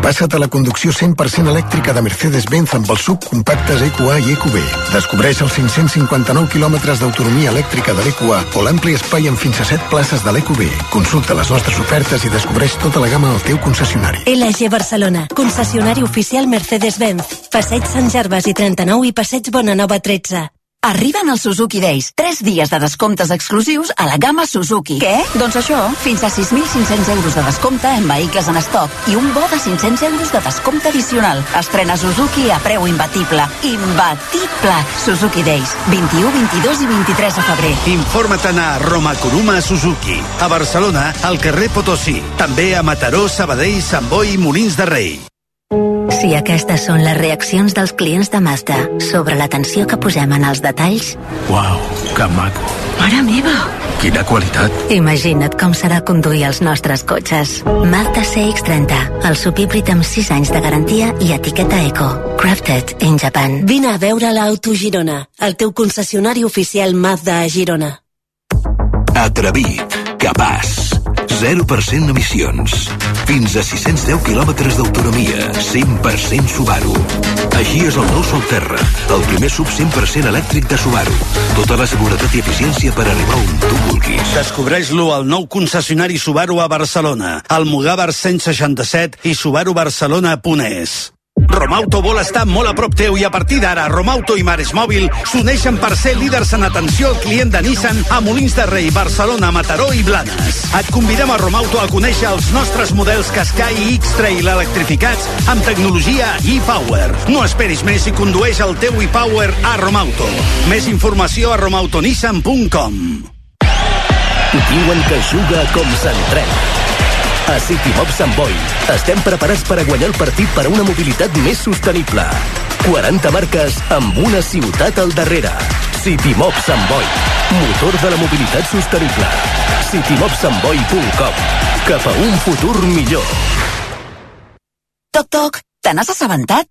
Passa't a la conducció 100% elèctrica de Mercedes-Benz amb els subcompactes EQA i EQB. Descobreix els 559 quilòmetres d'autonomia elèctrica de l'EQA o l'ampli espai amb fins a 7 places de l'EQB. Consulta les nostres ofertes i descobreix tota la gamma al teu concessionari. LG Barcelona, concessionari oficial Mercedes-Benz. Passeig Sant Gervas i 39 i Passeig Bonanova 13. Arriben els Suzuki Days. 3 dies de descomptes exclusius a la gamma Suzuki. Què? Doncs això, fins a 6.500 euros de descompte en vehicles en estoc i un bo de 500 euros de descompte addicional. Estrena Suzuki a preu imbatible. Imbatible! Suzuki Days. 21, 22 i 23 de febrer. Informa-te'n a Roma Kuruma Suzuki. A Barcelona, al carrer Potosí. També a Mataró, Sabadell, Sant Boi i Molins de Rei. Si aquestes són les reaccions dels clients de Mazda sobre l'atenció que posem en els detalls, Uau, que maco. mare meva! Quina qualitat. Imagina't com serà conduir els nostres cotxes. Mazda CX-30, el subhíbrid amb 6 anys de garantia i etiqueta eco. Crafted in Japan. Vine a veure l'Auto Girona, el teu concessionari oficial Mazda a Girona. Atrevit, capaç, 0% emissions, fins a 610 quilòmetres d'autonomia, 100% Subaru. Així és el nou Solterra, el primer sub 100% elèctric de Subaru. Tota la seguretat i eficiència per arribar on tu vulguis. Descobreix-lo al nou concessionari Subaru a Barcelona, al Mugabar 167 i subarubarcelona.es. Romauto vol estar molt a prop teu i a partir d'ara Romauto i Mares Mòbil s'uneixen per ser líders en atenció al client de Nissan a Molins de Rei, Barcelona, Mataró i Blanes. Et convidem a Romauto a conèixer els nostres models Qashqai i X-Trail electrificats amb tecnologia e-Power. No esperis més i condueix el teu e-Power a Romauto. Més informació a romautonissan.com Diuen que juga com s'entrena. A City Mob Sant Boi estem preparats per a guanyar el partit per a una mobilitat més sostenible. 40 marques amb una ciutat al darrere. City Mob Sant Boi, motor de la mobilitat sostenible. citymobsantboi.com Cap a un futur millor. Toc, toc, te n'has assabentat?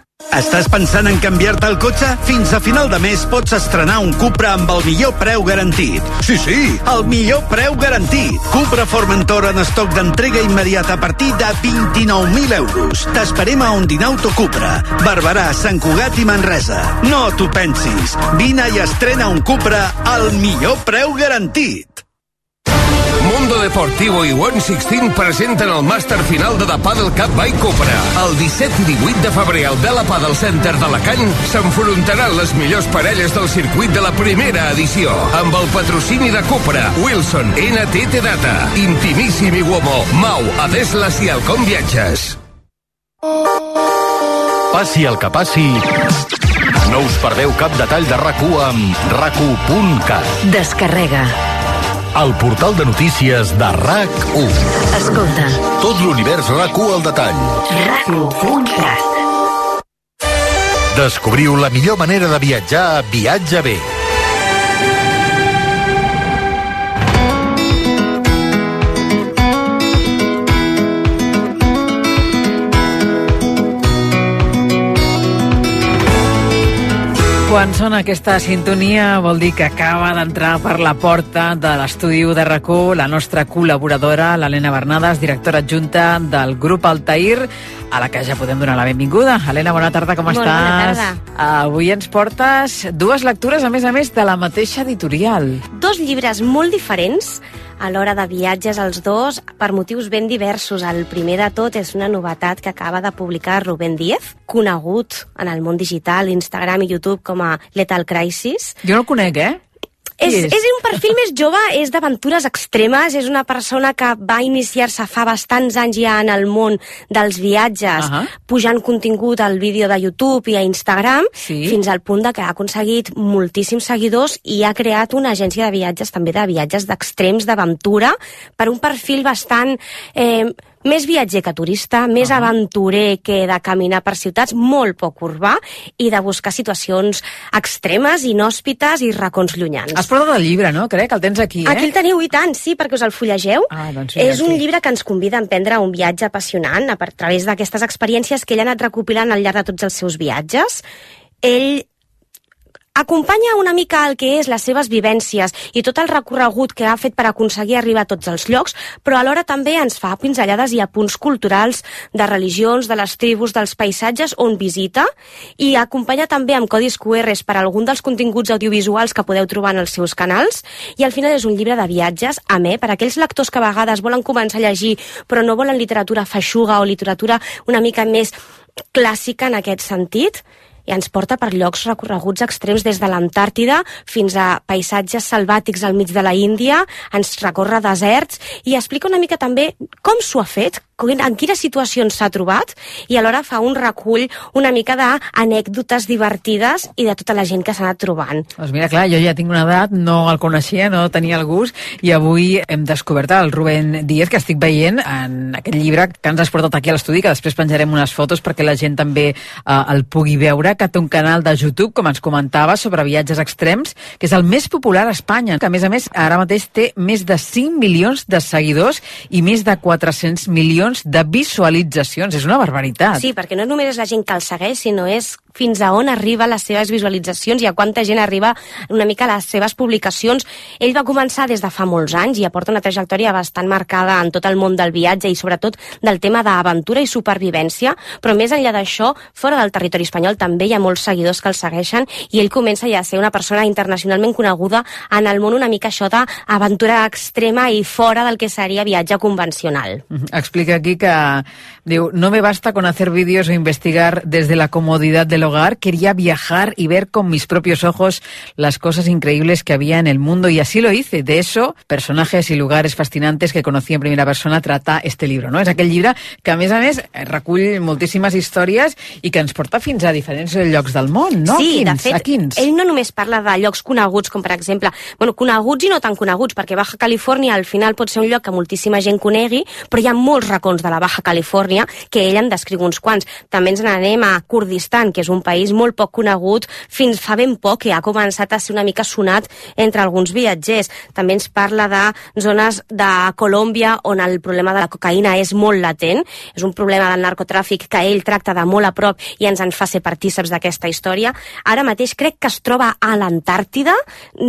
Estàs pensant en canviar-te el cotxe? Fins a final de mes pots estrenar un Cupra amb el millor preu garantit. Sí, sí, el millor preu garantit. Cupra Formentor en estoc d'entrega immediata a partir de 29.000 euros. T'esperem a Ondinauto Cupra, Barberà, Sant Cugat i Manresa. No t'ho pensis. Vine i estrena un Cupra al millor preu garantit. Mundo Deportivo i One Sixteen presenten el màster final de The Paddle Cup by Cupra. El 17 i 18 de febrer al Bella Paddle Center d'Alacant s'enfrontaran les millors parelles del circuit de la primera edició, amb el patrocini de Cupra, Wilson, NTT Data, Intimíssim i Uomo, Mau, Adeslas i Alcom Viatges. Passi el que passi, no us perdeu cap detall de RAC1 amb rac1.cat. Descarrega. El portal de notícies de RAC1. Escolta. Tot l'univers RAC1 al detall. RAC1.cat. Descobriu la millor manera de viatjar a Viatge B. Quan sona aquesta sintonia vol dir que acaba d'entrar per la porta de l'estudi de RAC1 la nostra col·laboradora, l'Helena Bernades, directora adjunta del grup Altair, a la que ja podem donar la benvinguda. Helena, bona tarda, com Molt estàs? bona tarda. Avui ens portes dues lectures, a més a més, de la mateixa editorial. Dos llibres molt diferents. A l'hora de viatges els dos per motius ben diversos. El primer de tot és una novetat que acaba de publicar Rubén Díez, conegut en el món digital, Instagram i YouTube com a Lethal Crisis. Jo no el conec, eh? És, és? és un perfil més jove, és d'aventures extremes, és una persona que va iniciar-se fa bastants anys ja en el món dels viatges, Ahà. pujant contingut al vídeo de YouTube i a Instagram, Sí. fins al punt de que ha aconseguit moltíssims seguidors i ha creat una agència de viatges, també de viatges d'extrems, d'aventura, per un perfil bastant... Eh, més viatger que turista, més aventurer que de caminar per ciutats, molt poc urbà i de buscar situacions extremes, inhòspites i racons llunyans. Has portat el llibre, no? Crec que el tens aquí, eh? Aquí el teniu, i tant, sí, perquè us el fullegeu. Ah, doncs sí, és un aquí. llibre que ens convida a emprendre un viatge apassionant a través d'aquestes experiències que ell ha anat recopilant al llarg de tots els seus viatges. Ell acompanya una mica el que és les seves vivències i tot el recorregut que ha fet per aconseguir arribar a tots els llocs, però alhora també ens fa pinzellades i apunts culturals de religions, de les tribus, dels paisatges on visita i acompanya també amb codis QRs per algun dels continguts audiovisuals que podeu trobar en els seus canals. I al final és un llibre de viatges, a per a aquells lectors que a vegades volen començar a llegir però no volen literatura feixuga o literatura una mica més clàssica en aquest sentit i ens porta per llocs recorreguts extrems des de l'Antàrtida fins a paisatges selvàtics al mig de la Índia, ens recorre deserts i explica una mica també com s'ho ha fet, en quines situacions s'ha trobat i alhora fa un recull una mica d'anècdotes divertides i de tota la gent que s'ha anat trobant. Doncs mira, clar, jo ja tinc una edat, no el coneixia, no tenia el gust, i avui hem descobert el Rubén Díez, que estic veient en aquest llibre que ens has portat aquí a l'estudi, que després penjarem unes fotos perquè la gent també eh, el pugui veure, que té un canal de YouTube, com ens comentava, sobre viatges extrems, que és el més popular a Espanya, que a més a més ara mateix té més de 5 milions de seguidors i més de 400 milions de visualitzacions. És una barbaritat. Sí, perquè no només és la gent que el segueix, sinó és fins a on arriba les seves visualitzacions i a quanta gent arriba una mica a les seves publicacions. Ell va començar des de fa molts anys i aporta una trajectòria bastant marcada en tot el món del viatge i sobretot del tema d'aventura i supervivència, però més enllà d'això, fora del territori espanyol també hi ha molts seguidors que el segueixen i ell comença ja a ser una persona internacionalment coneguda en el món una mica això d'aventura extrema i fora del que seria viatge convencional. Explica aquí que diu, no me basta con hacer vídeos o investigar desde la comodidad del hogar, quería viajar y ver con mis propios ojos las cosas increíbles que había en el mundo y así lo hice. De eso, personajes y lugares fascinantes que conocí en primera persona trata este libro, no? És aquell llibre que a més a més recull moltíssimes històries i que ens porta fins a diferents llocs del món, no? Sí, quins? de fet, A quins? ell no només parla de llocs coneguts, com per exemple, bueno, coneguts i no tan coneguts, perquè Baja Califòrnia al final pot ser un lloc que moltíssima gent conegui, però hi ha molts racons de la Baja Califòrnia que ell en descriu uns quants. També ens n'anem a Kurdistan, que és un país molt poc conegut, fins fa ben poc que ha començat a ser una mica sonat entre alguns viatgers. També ens parla de zones de Colòmbia on el problema de la cocaïna és molt latent, és un problema del narcotràfic que ell tracta de molt a prop i ens en fa ser partíceps d'aquesta història. Ara mateix crec que es troba a l'Antàrtida,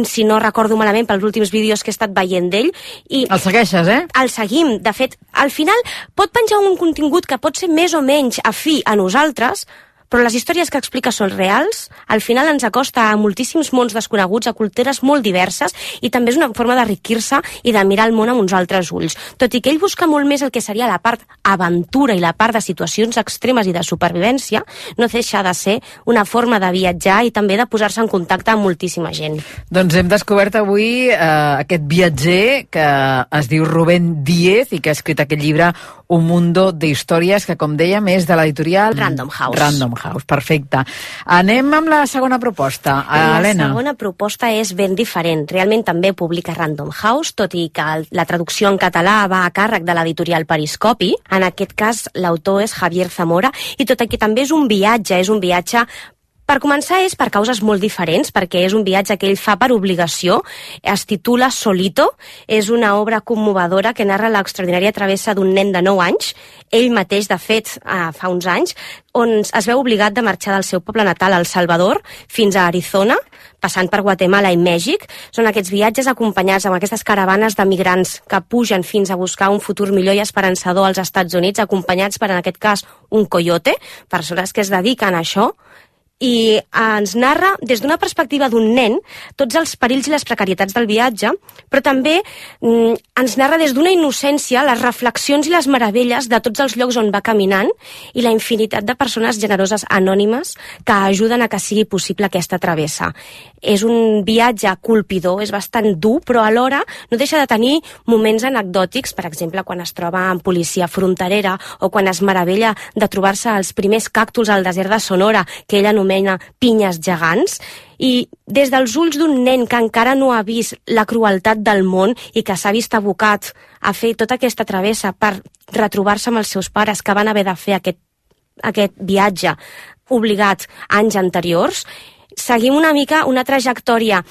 si no recordo malament pels últims vídeos que he estat veient d'ell. i El segueixes, eh? el seguim. De fet, al final pot penjar un contingut que pot ser més o menys afí a nosaltres, però les històries que explica són reals, al final ens acosta a moltíssims mons desconeguts, a cultures molt diverses, i també és una forma d'enriquir-se i de mirar el món amb uns altres ulls. Tot i que ell busca molt més el que seria la part aventura i la part de situacions extremes i de supervivència, no deixa de ser una forma de viatjar i també de posar-se en contacte amb moltíssima gent. Doncs hem descobert avui eh, aquest viatger que es diu Rubén Díez i que ha escrit aquest llibre Un mundo de històries que, com dèiem, és de l'editorial... Random House. Random House, perfecte. Anem amb la segona proposta. La Helena. segona proposta és ben diferent. Realment també publica Random House, tot i que la traducció en català va a càrrec de l'editorial Periscopi. En aquest cas, l'autor és Javier Zamora, i tot i que també és un viatge, és un viatge per començar és per causes molt diferents, perquè és un viatge que ell fa per obligació, es titula Solito, és una obra commovedora que narra l'extraordinària travessa d'un nen de 9 anys, ell mateix, de fet, eh, fa uns anys, on es veu obligat de marxar del seu poble natal, El Salvador, fins a Arizona, passant per Guatemala i Mèxic. Són aquests viatges acompanyats amb aquestes caravanes de migrants que pugen fins a buscar un futur millor i esperançador als Estats Units, acompanyats per, en aquest cas, un coyote, persones que es dediquen a això, i ens narra des d'una perspectiva d'un nen tots els perills i les precarietats del viatge, però també mm, ens narra des d'una innocència les reflexions i les meravelles de tots els llocs on va caminant i la infinitat de persones generoses anònimes que ajuden a que sigui possible aquesta travessa. És un viatge colpidor, és bastant dur, però alhora no deixa de tenir moments anecdòtics, per exemple, quan es troba amb policia fronterera o quan es meravella de trobar-se els primers càctols al desert de Sonora, que ell anomena pinyes gegants, i des dels ulls d'un nen que encara no ha vist la crueltat del món i que s'ha vist abocat a fer tota aquesta travessa per retrobar-se amb els seus pares que van haver de fer aquest, aquest viatge obligat anys anteriors, seguim una mica una trajectòria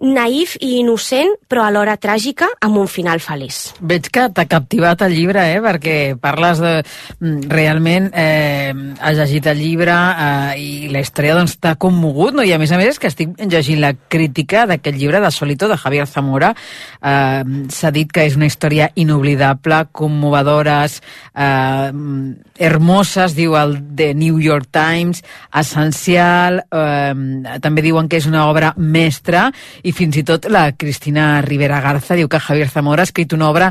naïf i innocent, però alhora tràgica, amb un final feliç. Veig que t'ha captivat el llibre, eh? perquè parles de... mm, Realment eh, has llegit el llibre eh, i la història doncs t'ha commogut, no? i a més a més que estic llegint la crítica d'aquest llibre de Solito, de Javier Zamora. Eh, S'ha dit que és una història inoblidable, commovedores, eh, hermoses, diu el The New York Times, essencial, eh, també diuen que és una obra mestra, i fins i tot la Cristina Rivera Garza diu que Javier Zamora ha escrit una obra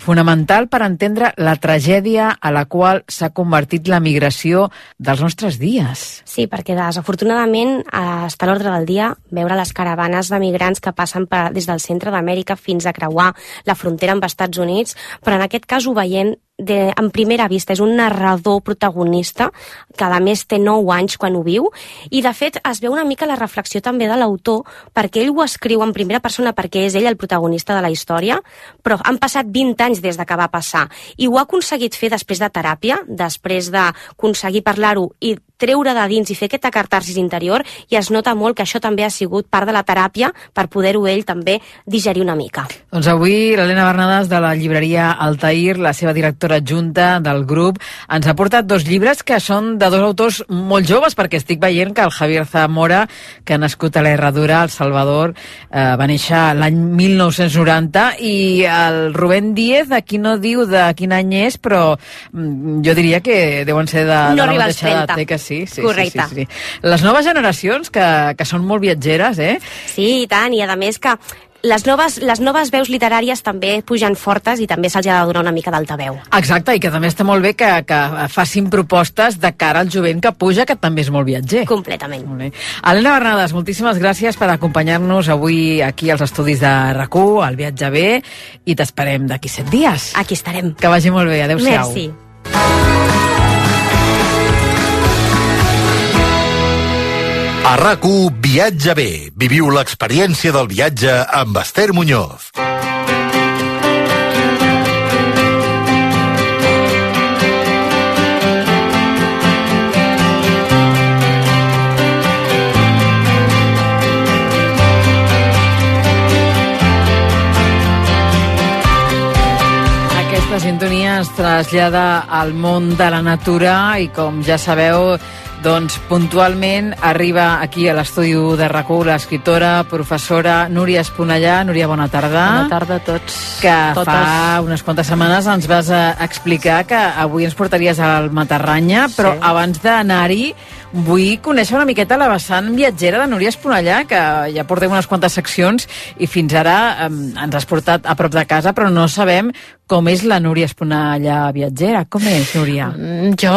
fonamental per entendre la tragèdia a la qual s'ha convertit la migració dels nostres dies. Sí, perquè desafortunadament eh, està a l'ordre del dia veure les caravanes de migrants que passen per, des del centre d'Amèrica fins a creuar la frontera amb Estats Units, però en aquest cas ho veiem de, en primera vista, és un narrador protagonista que a més té 9 anys quan ho viu i de fet es veu una mica la reflexió també de l'autor perquè ell ho escriu en primera persona perquè és ell el protagonista de la història però han passat 20 anys des de que va passar. I ho ha aconseguit fer després de teràpia després d'aconseguir parlar-ho i treure de dins i fer aquesta catarsis interior i es nota molt que això també ha sigut part de la teràpia per poder-ho ell també digerir una mica. Doncs avui l'Helena Bernades de la llibreria Altair, la seva directora adjunta del grup, ens ha portat dos llibres que són de dos autors molt joves, perquè estic veient que el Javier Zamora, que ha nascut a la Herradura, al Salvador, eh, va néixer l'any 1990, i el Rubén Díez, aquí no diu de quin any és, però mm, jo diria que deuen ser de, No de la mateixa edat, 30. eh, que sí, sí, Correcte. sí, sí, sí. Les noves generacions, que, que són molt viatgeres, eh? Sí, i tant, i a més que les noves, les noves veus literàries també pugen fortes i també se'ls ha de donar una mica d'altaveu. Exacte, i que també està molt bé que, que facin propostes de cara al jovent que puja, que també és molt viatger. Completament. Molt bé. Helena Bernades, moltíssimes gràcies per acompanyar-nos avui aquí als estudis de rac al Viatge B, i t'esperem d'aquí set dies. Aquí estarem. Que vagi molt bé, adeu-siau. Merci. A rac Viatge bé. Viviu l'experiència del viatge amb Esther Muñoz. Aquesta sintonia es trasllada al món de la natura i com ja sabeu doncs puntualment arriba aquí a l'estudi de rac l'escriptora, professora Núria Esponellà. Núria, bona tarda. Bona tarda a tots. Que Totes. fa unes quantes setmanes ens vas a explicar que avui ens portaries al Matarranya, però Sí. abans d'anar-hi vull conèixer una miqueta la vessant viatgera de Núria Esponellà, que ja portem unes quantes seccions i fins ara eh, ens has portat a prop de casa, però no sabem com és la Núria Esponellà viatgera. Com és, Núria? Mm, Jo,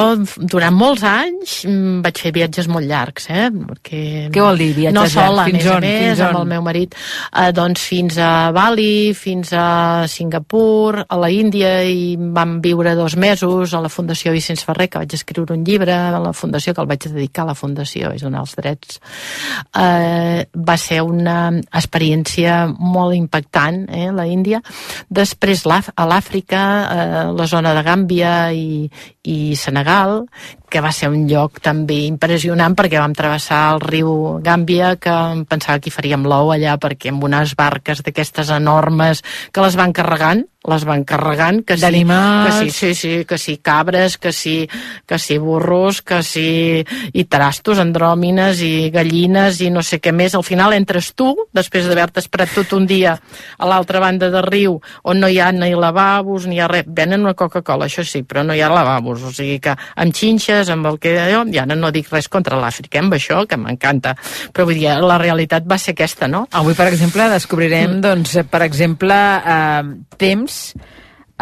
durant molts anys, mm, vaig fer viatges molt llargs, eh? Perquè Què vol dir, viatges no sola, llargs? Fins a més on? més, Fins amb on? el meu marit. Eh, doncs fins a Bali, fins a Singapur, a la Índia, i vam viure dos mesos a la Fundació Vicenç Ferrer, que vaig escriure un llibre a la Fundació, que el vaig dedicar a la Fundació, és donar els drets. Eh, va ser una experiència molt impactant, eh, la Índia. Després a l'Àfrica, eh, la zona de Gàmbia i, i Senegal, que va ser un lloc també impressionant perquè vam travessar el riu Gàmbia que em pensava que hi faríem l'ou allà perquè amb unes barques d'aquestes enormes que les van carregant les van carregant, que sí, que sí, sí, sí, que sí, cabres, que sí, que sí, burros, que sí, i trastos, andròmines i gallines i no sé què més. Al final entres tu, després d'haver-te esperat tot un dia a l'altra banda del riu, on no hi ha ni lavabo, lavabos, ni hi ha res. Venen una Coca-Cola, això sí, però no hi ha lavabos. O sigui que amb xinxes, amb el que... Jo, ja no, no dic res contra l'Àfrica, eh, amb això, que m'encanta. Però vull dir, la realitat va ser aquesta, no? Avui, per exemple, descobrirem, mm. doncs, per exemple, eh, temps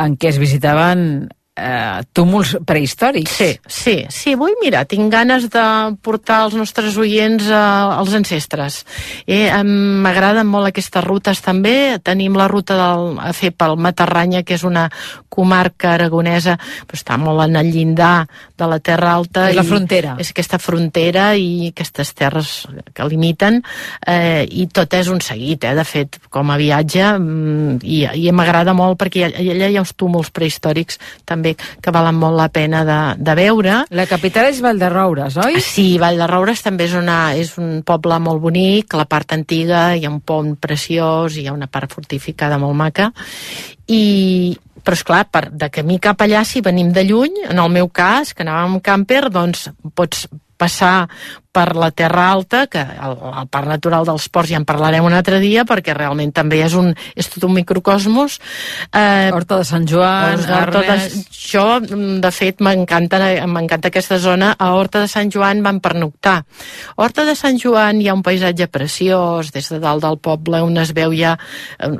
en què es visitaven eh, túmuls prehistòrics. Sí, sí, sí. Avui, mira, tinc ganes de portar els nostres oients eh, als ancestres. Eh, M'agraden molt aquestes rutes també. Tenim la ruta del, a fer pel Matarranya, que és una comarca aragonesa, però està molt en el llindar de la Terra Alta. És la frontera. És aquesta frontera i aquestes terres que limiten, eh, i tot és un seguit, eh, de fet, com a viatge, mm, i, i m'agrada molt perquè allà hi ha uns túmuls prehistòrics també que valen molt la pena de, de veure. La capital és Vallderroures, oi? Sí, Vallderroures també és, una, és un poble molt bonic, la part antiga, hi ha un pont preciós, hi ha una part fortificada molt maca, i, però és clar, per, de camí cap allà, si venim de lluny, en el meu cas, que anàvem amb camper, doncs pots passar per la Terra Alta, que el, el Parc Natural dels Ports ja en parlarem un altre dia, perquè realment també és, un, és tot un microcosmos. Eh, Horta de Sant Joan, Horta de, Jo, de fet, m'encanta aquesta zona. A Horta de Sant Joan van pernoctar. A Horta de Sant Joan hi ha un paisatge preciós, des de dalt del poble, on es veu ja...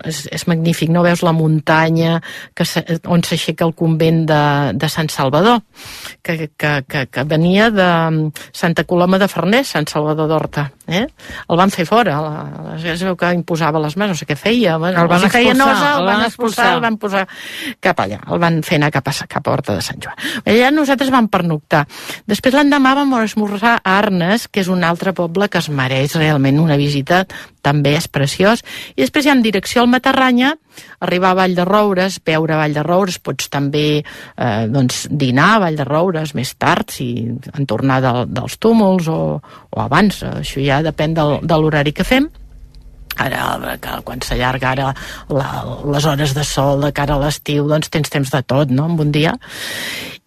És, és magnífic, no veus la muntanya que se, on s'aixeca el convent de, de Sant Salvador, que, que, que, que venia de Santa Coloma de Ferrer Farners, Sant Salvador d'Horta. Eh? El van fer fora, la, la, es veu que imposava les mans, no sé què feia. El van expulsar, feia nosa, el, el van expulsar, el van posar cap allà, el van fer anar cap a, cap a Horta de Sant Joan. Allà nosaltres vam pernoctar. Després l'endemà vam esmorzar a Arnes, que és un altre poble que es mereix realment una visita, també és preciós. I després ja en direcció al Matarranya, arribar a Vall de Roures, veure Vall de Roures, pots també eh, doncs, dinar a Vall de Roures més tard, si en tornar de, dels túmuls o, o abans, això ja depèn del, de l'horari que fem ara que quan s'allarga ara la, les hores de sol de cara a l'estiu doncs tens temps de tot no? en un dia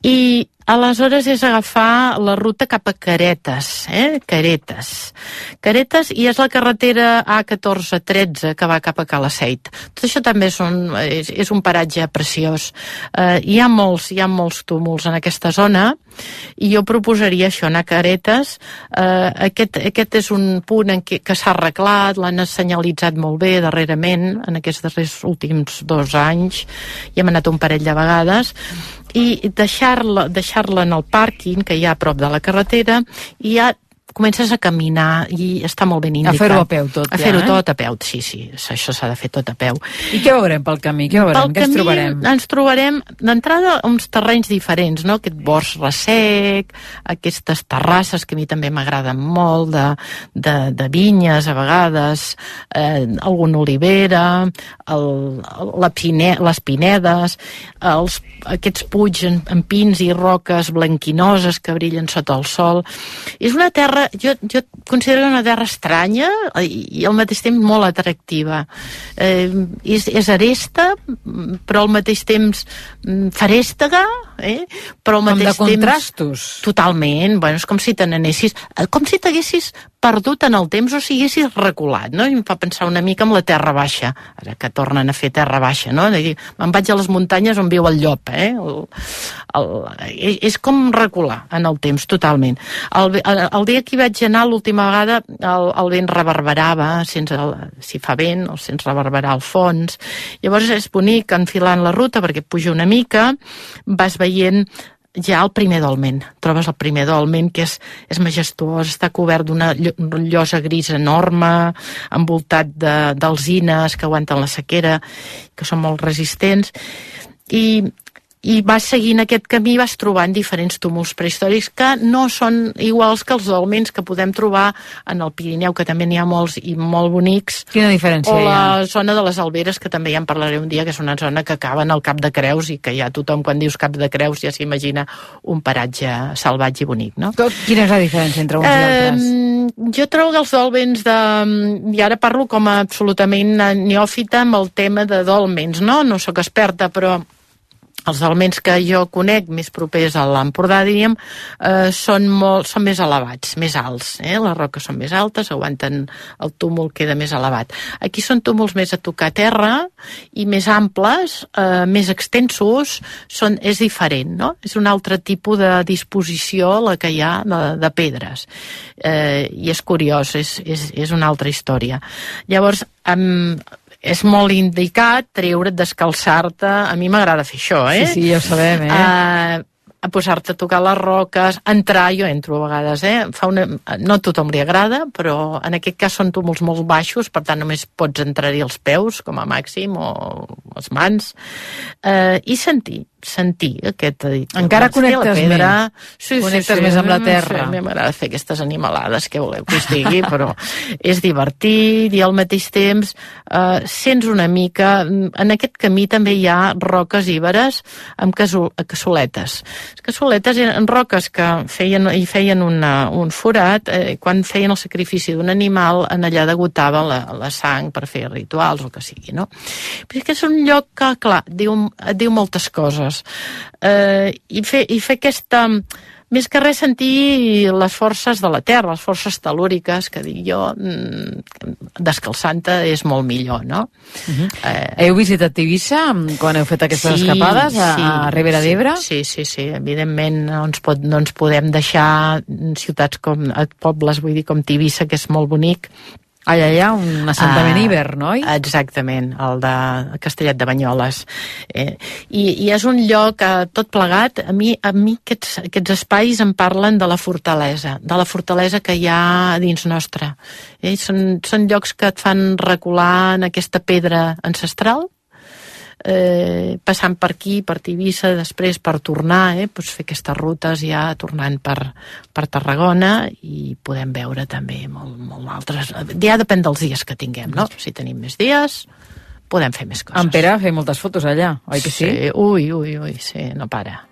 i Aleshores és agafar la ruta cap a Caretes, eh? Caretes. Caretes i és la carretera A1413 que va cap a Calaceit. Tot això també és un, és, és un paratge preciós. Eh, hi, ha molts, hi ha molts túmuls en aquesta zona i jo proposaria això, anar a Caretes. Eh, aquest, aquest és un punt en què, que s'ha arreglat, l'han assenyalitzat molt bé darrerament, en aquests darrers últims dos anys, i hem anat un parell de vegades, i deixar-la deixar en el pàrquing que hi ha a prop de la carretera i ja comences a caminar i està molt ben indicat. A fer-ho a peu tot, A fer-ho eh? tot a peu, sí, sí, això s'ha de fer tot a peu. I què veurem pel camí? Què veurem? Pel què ens trobarem? ens trobarem d'entrada uns terrenys diferents, no? Aquest bosc ressec, aquestes terrasses que a mi també m'agraden molt, de, de, de vinyes a vegades, eh, alguna olivera, el, la pine, les pinedes, els, aquests puig en, en pins i roques blanquinoses que brillen sota el sol. És una terra jo, jo considero una terra estranya i, i al mateix temps molt atractiva. Eh, és, és aresta, però al mateix temps mm, farèstega, eh? però al mateix com de contrastos. Temps, totalment, bueno, és com si te n'anessis, eh, com si t'haguessis perdut en el temps o si haguessis reculat, no? I em fa pensar una mica en la Terra Baixa, ara que tornen a fer Terra Baixa, no? Me'n vaig a les muntanyes on viu el llop, eh? El, el, és com recular en el temps, totalment. El, el, el dia que hi vaig anar l'última vegada el, el vent reverberava, sense, si fa vent, el sents reverberar al fons. Llavors és bonic enfilant la ruta perquè puja una mica, vas veient ja el primer dolmen. Trobes el primer dolmen, que és, és majestuós, està cobert d'una llosa gris enorme, envoltat d'alzines que aguanten la sequera, que són molt resistents, i i vas seguint aquest camí i vas trobant diferents túmuls prehistòrics que no són iguals que els dolmens que podem trobar en el Pirineu, que també n'hi ha molts i molt bonics. Quina diferència o hi ha? O la zona de les Alberes, que també ja en parlaré un dia, que és una zona que acaba en el Cap de Creus i que ja tothom quan dius Cap de Creus ja s'imagina un paratge salvatge i bonic, no? Quina és la diferència entre uns eh, i altres? Jo trobo que els dolmens de... I ara parlo com a absolutament neòfita amb el tema de dolmens, no? No sóc experta, però els elements que jo conec més propers a l'Empordà, diríem, eh, són, molt, són més elevats, més alts. Eh? Les roques són més altes, aguanten el túmul queda més elevat. Aquí són túmuls més a tocar terra i més amples, eh, més extensos, són, és diferent, no? És un altre tipus de disposició la que hi ha de, de pedres. Eh, I és curiós, és, és, és una altra història. Llavors, amb, és molt indicat treure't, descalçar-te. A mi m'agrada fer això, eh? Sí, sí, ja ho sabem, eh? Uh, a posar-te a tocar les roques, entrar, jo entro a vegades, eh? Fa una... No a tothom li agrada, però en aquest cas són túmuls molt baixos, per tant només pots entrar-hi els peus, com a màxim, o les mans, eh, i sentir, sentir aquest... Encara connectes pedra. més. Sí, Connectes sí, sí, més amb la sí, terra. a mi m'agrada fer aquestes animalades que voleu que us digui, però és divertit i al mateix temps eh, sents una mica... En aquest camí també hi ha roques íberes amb casol, cassoletes. Les cassoletes eren roques que feien, hi feien una, un forat eh, quan feien el sacrifici d'un animal en allà degotaven la, la sang per fer rituals o que sigui, no? Però és que és un lloc que, clar, diu, diu moltes coses coses. Eh, i, fer, I fer aquesta més que res sentir les forces de la terra, les forces telúriques, que dic jo, mm, descalçant-te és molt millor, no? Uh -huh. eh, heu visitat Eivissa quan heu fet aquestes sí, escapades a, sí, a Ribera sí, d'Ebre? Sí, sí, sí, evidentment no ens, pot, no ens podem deixar ciutats com pobles, vull dir, com Tivissa, que és molt bonic, Allà hi ha un assentament uh, Iber, no? Exactament, el de Castellet de Banyoles. Eh, i, I és un lloc, eh, tot plegat, a mi, a mi aquests, aquests espais em parlen de la fortalesa, de la fortalesa que hi ha dins nostre. Eh, són, són llocs que et fan recular en aquesta pedra ancestral, eh, passant per aquí, per Tivissa, després per tornar, eh, doncs fer aquestes rutes ja tornant per, per Tarragona i podem veure també molt, molt altres... Ja depèn dels dies que tinguem, no? Si tenim més dies, podem fer més coses. En Pere fa moltes fotos allà, oi que sí? Sí, ui, ui, ui, sí, no para.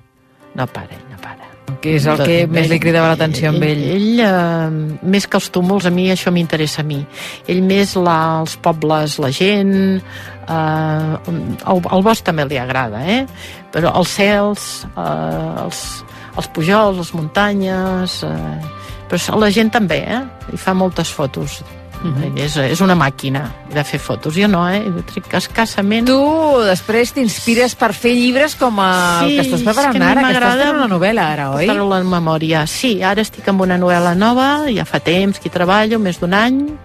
No para, no para. Què és el que més li cridava l'atenció amb? Ell, ell eh, més que els túmuls, a mi això m'interessa a mi. Ell més la, els pobles, la gent, eh, el, el bosc també li agrada, eh? però els cels, eh, els, els pujols, les muntanyes... Eh, però la gent també, eh? I fa moltes fotos. Uh. -huh. és, és una màquina de fer fotos. Jo no, eh? Jo tric escassament... Tu després t'inspires per fer llibres com el Sí, que estàs preparant que ara, que estàs fent una novel·la ara, oi? La memòria. Sí, ara estic amb una novel·la nova, ja fa temps que hi treballo, més d'un any.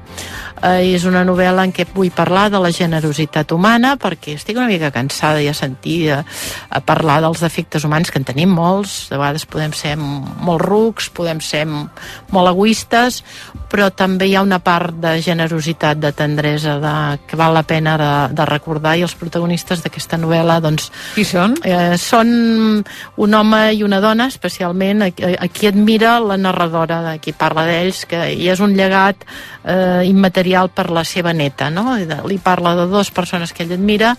Eh, és una novel·la en què vull parlar de la generositat humana perquè estic una mica cansada ja sentir a, a parlar dels defectes humans que en tenim molts, de vegades podem ser molt rucs, podem ser molt egoistes, però també hi ha una part de generositat, de tendresa, de, que val la pena de, de recordar i els protagonistes d'aquesta novel·la doncs, Qui són? Eh, són un home i una dona, especialment, a, a qui admira la narradora, de qui parla d'ells, que i és un llegat eh, immaterial per la seva neta, no? Li parla de dues persones que ell admira,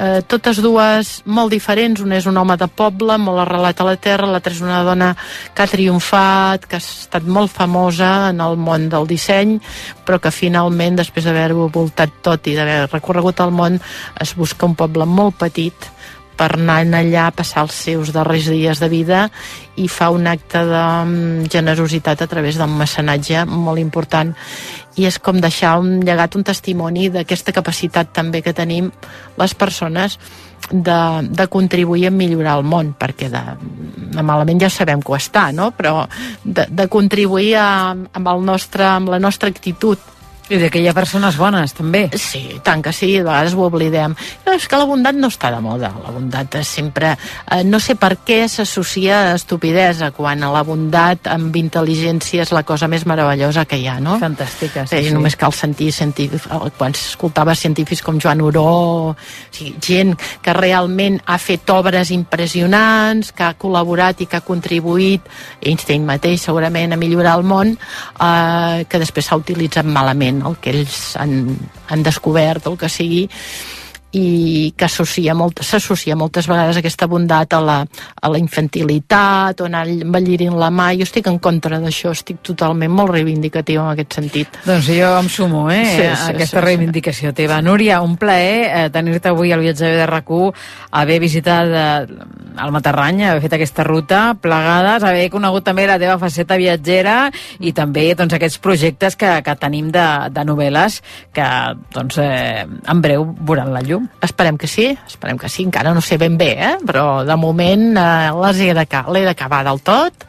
eh, totes dues molt diferents, una és un home de poble, molt arrelat a la terra, l'altra és una dona que ha triomfat, que ha estat molt famosa en el món del disseny, però que finalment, després d'haver-ho voltat tot i d'haver recorregut el món, es busca un poble molt petit, per anar allà a passar els seus darrers dies de vida i fa un acte de mm, generositat a través d'un mecenatge molt important i és com deixar un llegat, un testimoni d'aquesta capacitat també que tenim les persones de, de contribuir a millorar el món, perquè de, de malament ja sabem que ho està, no? però de, de contribuir a, amb, el nostre, amb la nostra actitud I de que hi ha persones bones, també. Sí, tant que sí, a vegades ho oblidem. No, és que la bondat no està de moda. La bondat és sempre... Eh, no sé per què s'associa a estupidesa, quan a la bondat amb intel·ligència és la cosa més meravellosa que hi ha, no? Fantàstica, sí, sí, sí. Només cal sentir científics, quan s'escoltava científics com Joan Oró, o sigui, gent que realment ha fet obres impressionants, que ha col·laborat i que ha contribuït, Einstein mateix segurament, a millorar el món, eh, que després s'ha utilitzat malament el que ells han, han descobert, el que sigui, i que associa molt, s'associa moltes vegades aquesta bondat a la, a la infantilitat o anar envellirint la mà. Jo estic en contra d'això, estic totalment molt reivindicatiu en aquest sentit. Doncs jo em sumo, eh, Sí, sí, a aquesta sí, sí. reivindicació teva. Núria, un plaer eh, tenir-te avui al viatge de rac haver visitat eh, el Matarrany, haver fet aquesta ruta plegades, haver conegut també la teva faceta viatgera i també doncs, aquests projectes que, que tenim de, de novel·les que doncs, eh, en breu veuran la llum. Esperem que sí, esperem que sí, encara no sé ben bé, eh? però de moment eh, l'he d'acabar del tot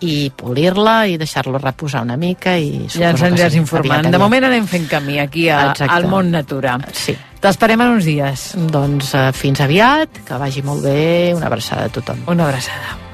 i polir-la i deixar-lo reposar una mica i Ja ens aniràs informant. De moment anem fent camí aquí a, Exacte. al món natura. Sí. T'esperem en uns dies. Doncs eh, fins aviat, que vagi molt bé, una abraçada a tothom. Una abraçada.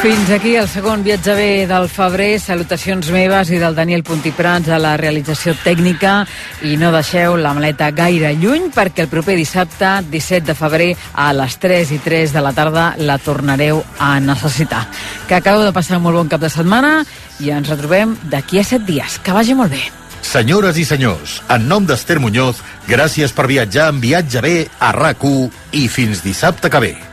Fins aquí el segon viatge bé del febrer. Salutacions meves i del Daniel Puntiprans a la realització tècnica i no deixeu la maleta gaire lluny perquè el proper dissabte, 17 de febrer, a les 3 i 3 de la tarda la tornareu a necessitar. Que acabeu de passar un molt bon cap de setmana i ens retrobem d'aquí a 7 dies. Que vagi molt bé. Senyores i senyors, en nom d'Ester Muñoz, gràcies per viatjar en viatge bé a rac i fins dissabte que ve.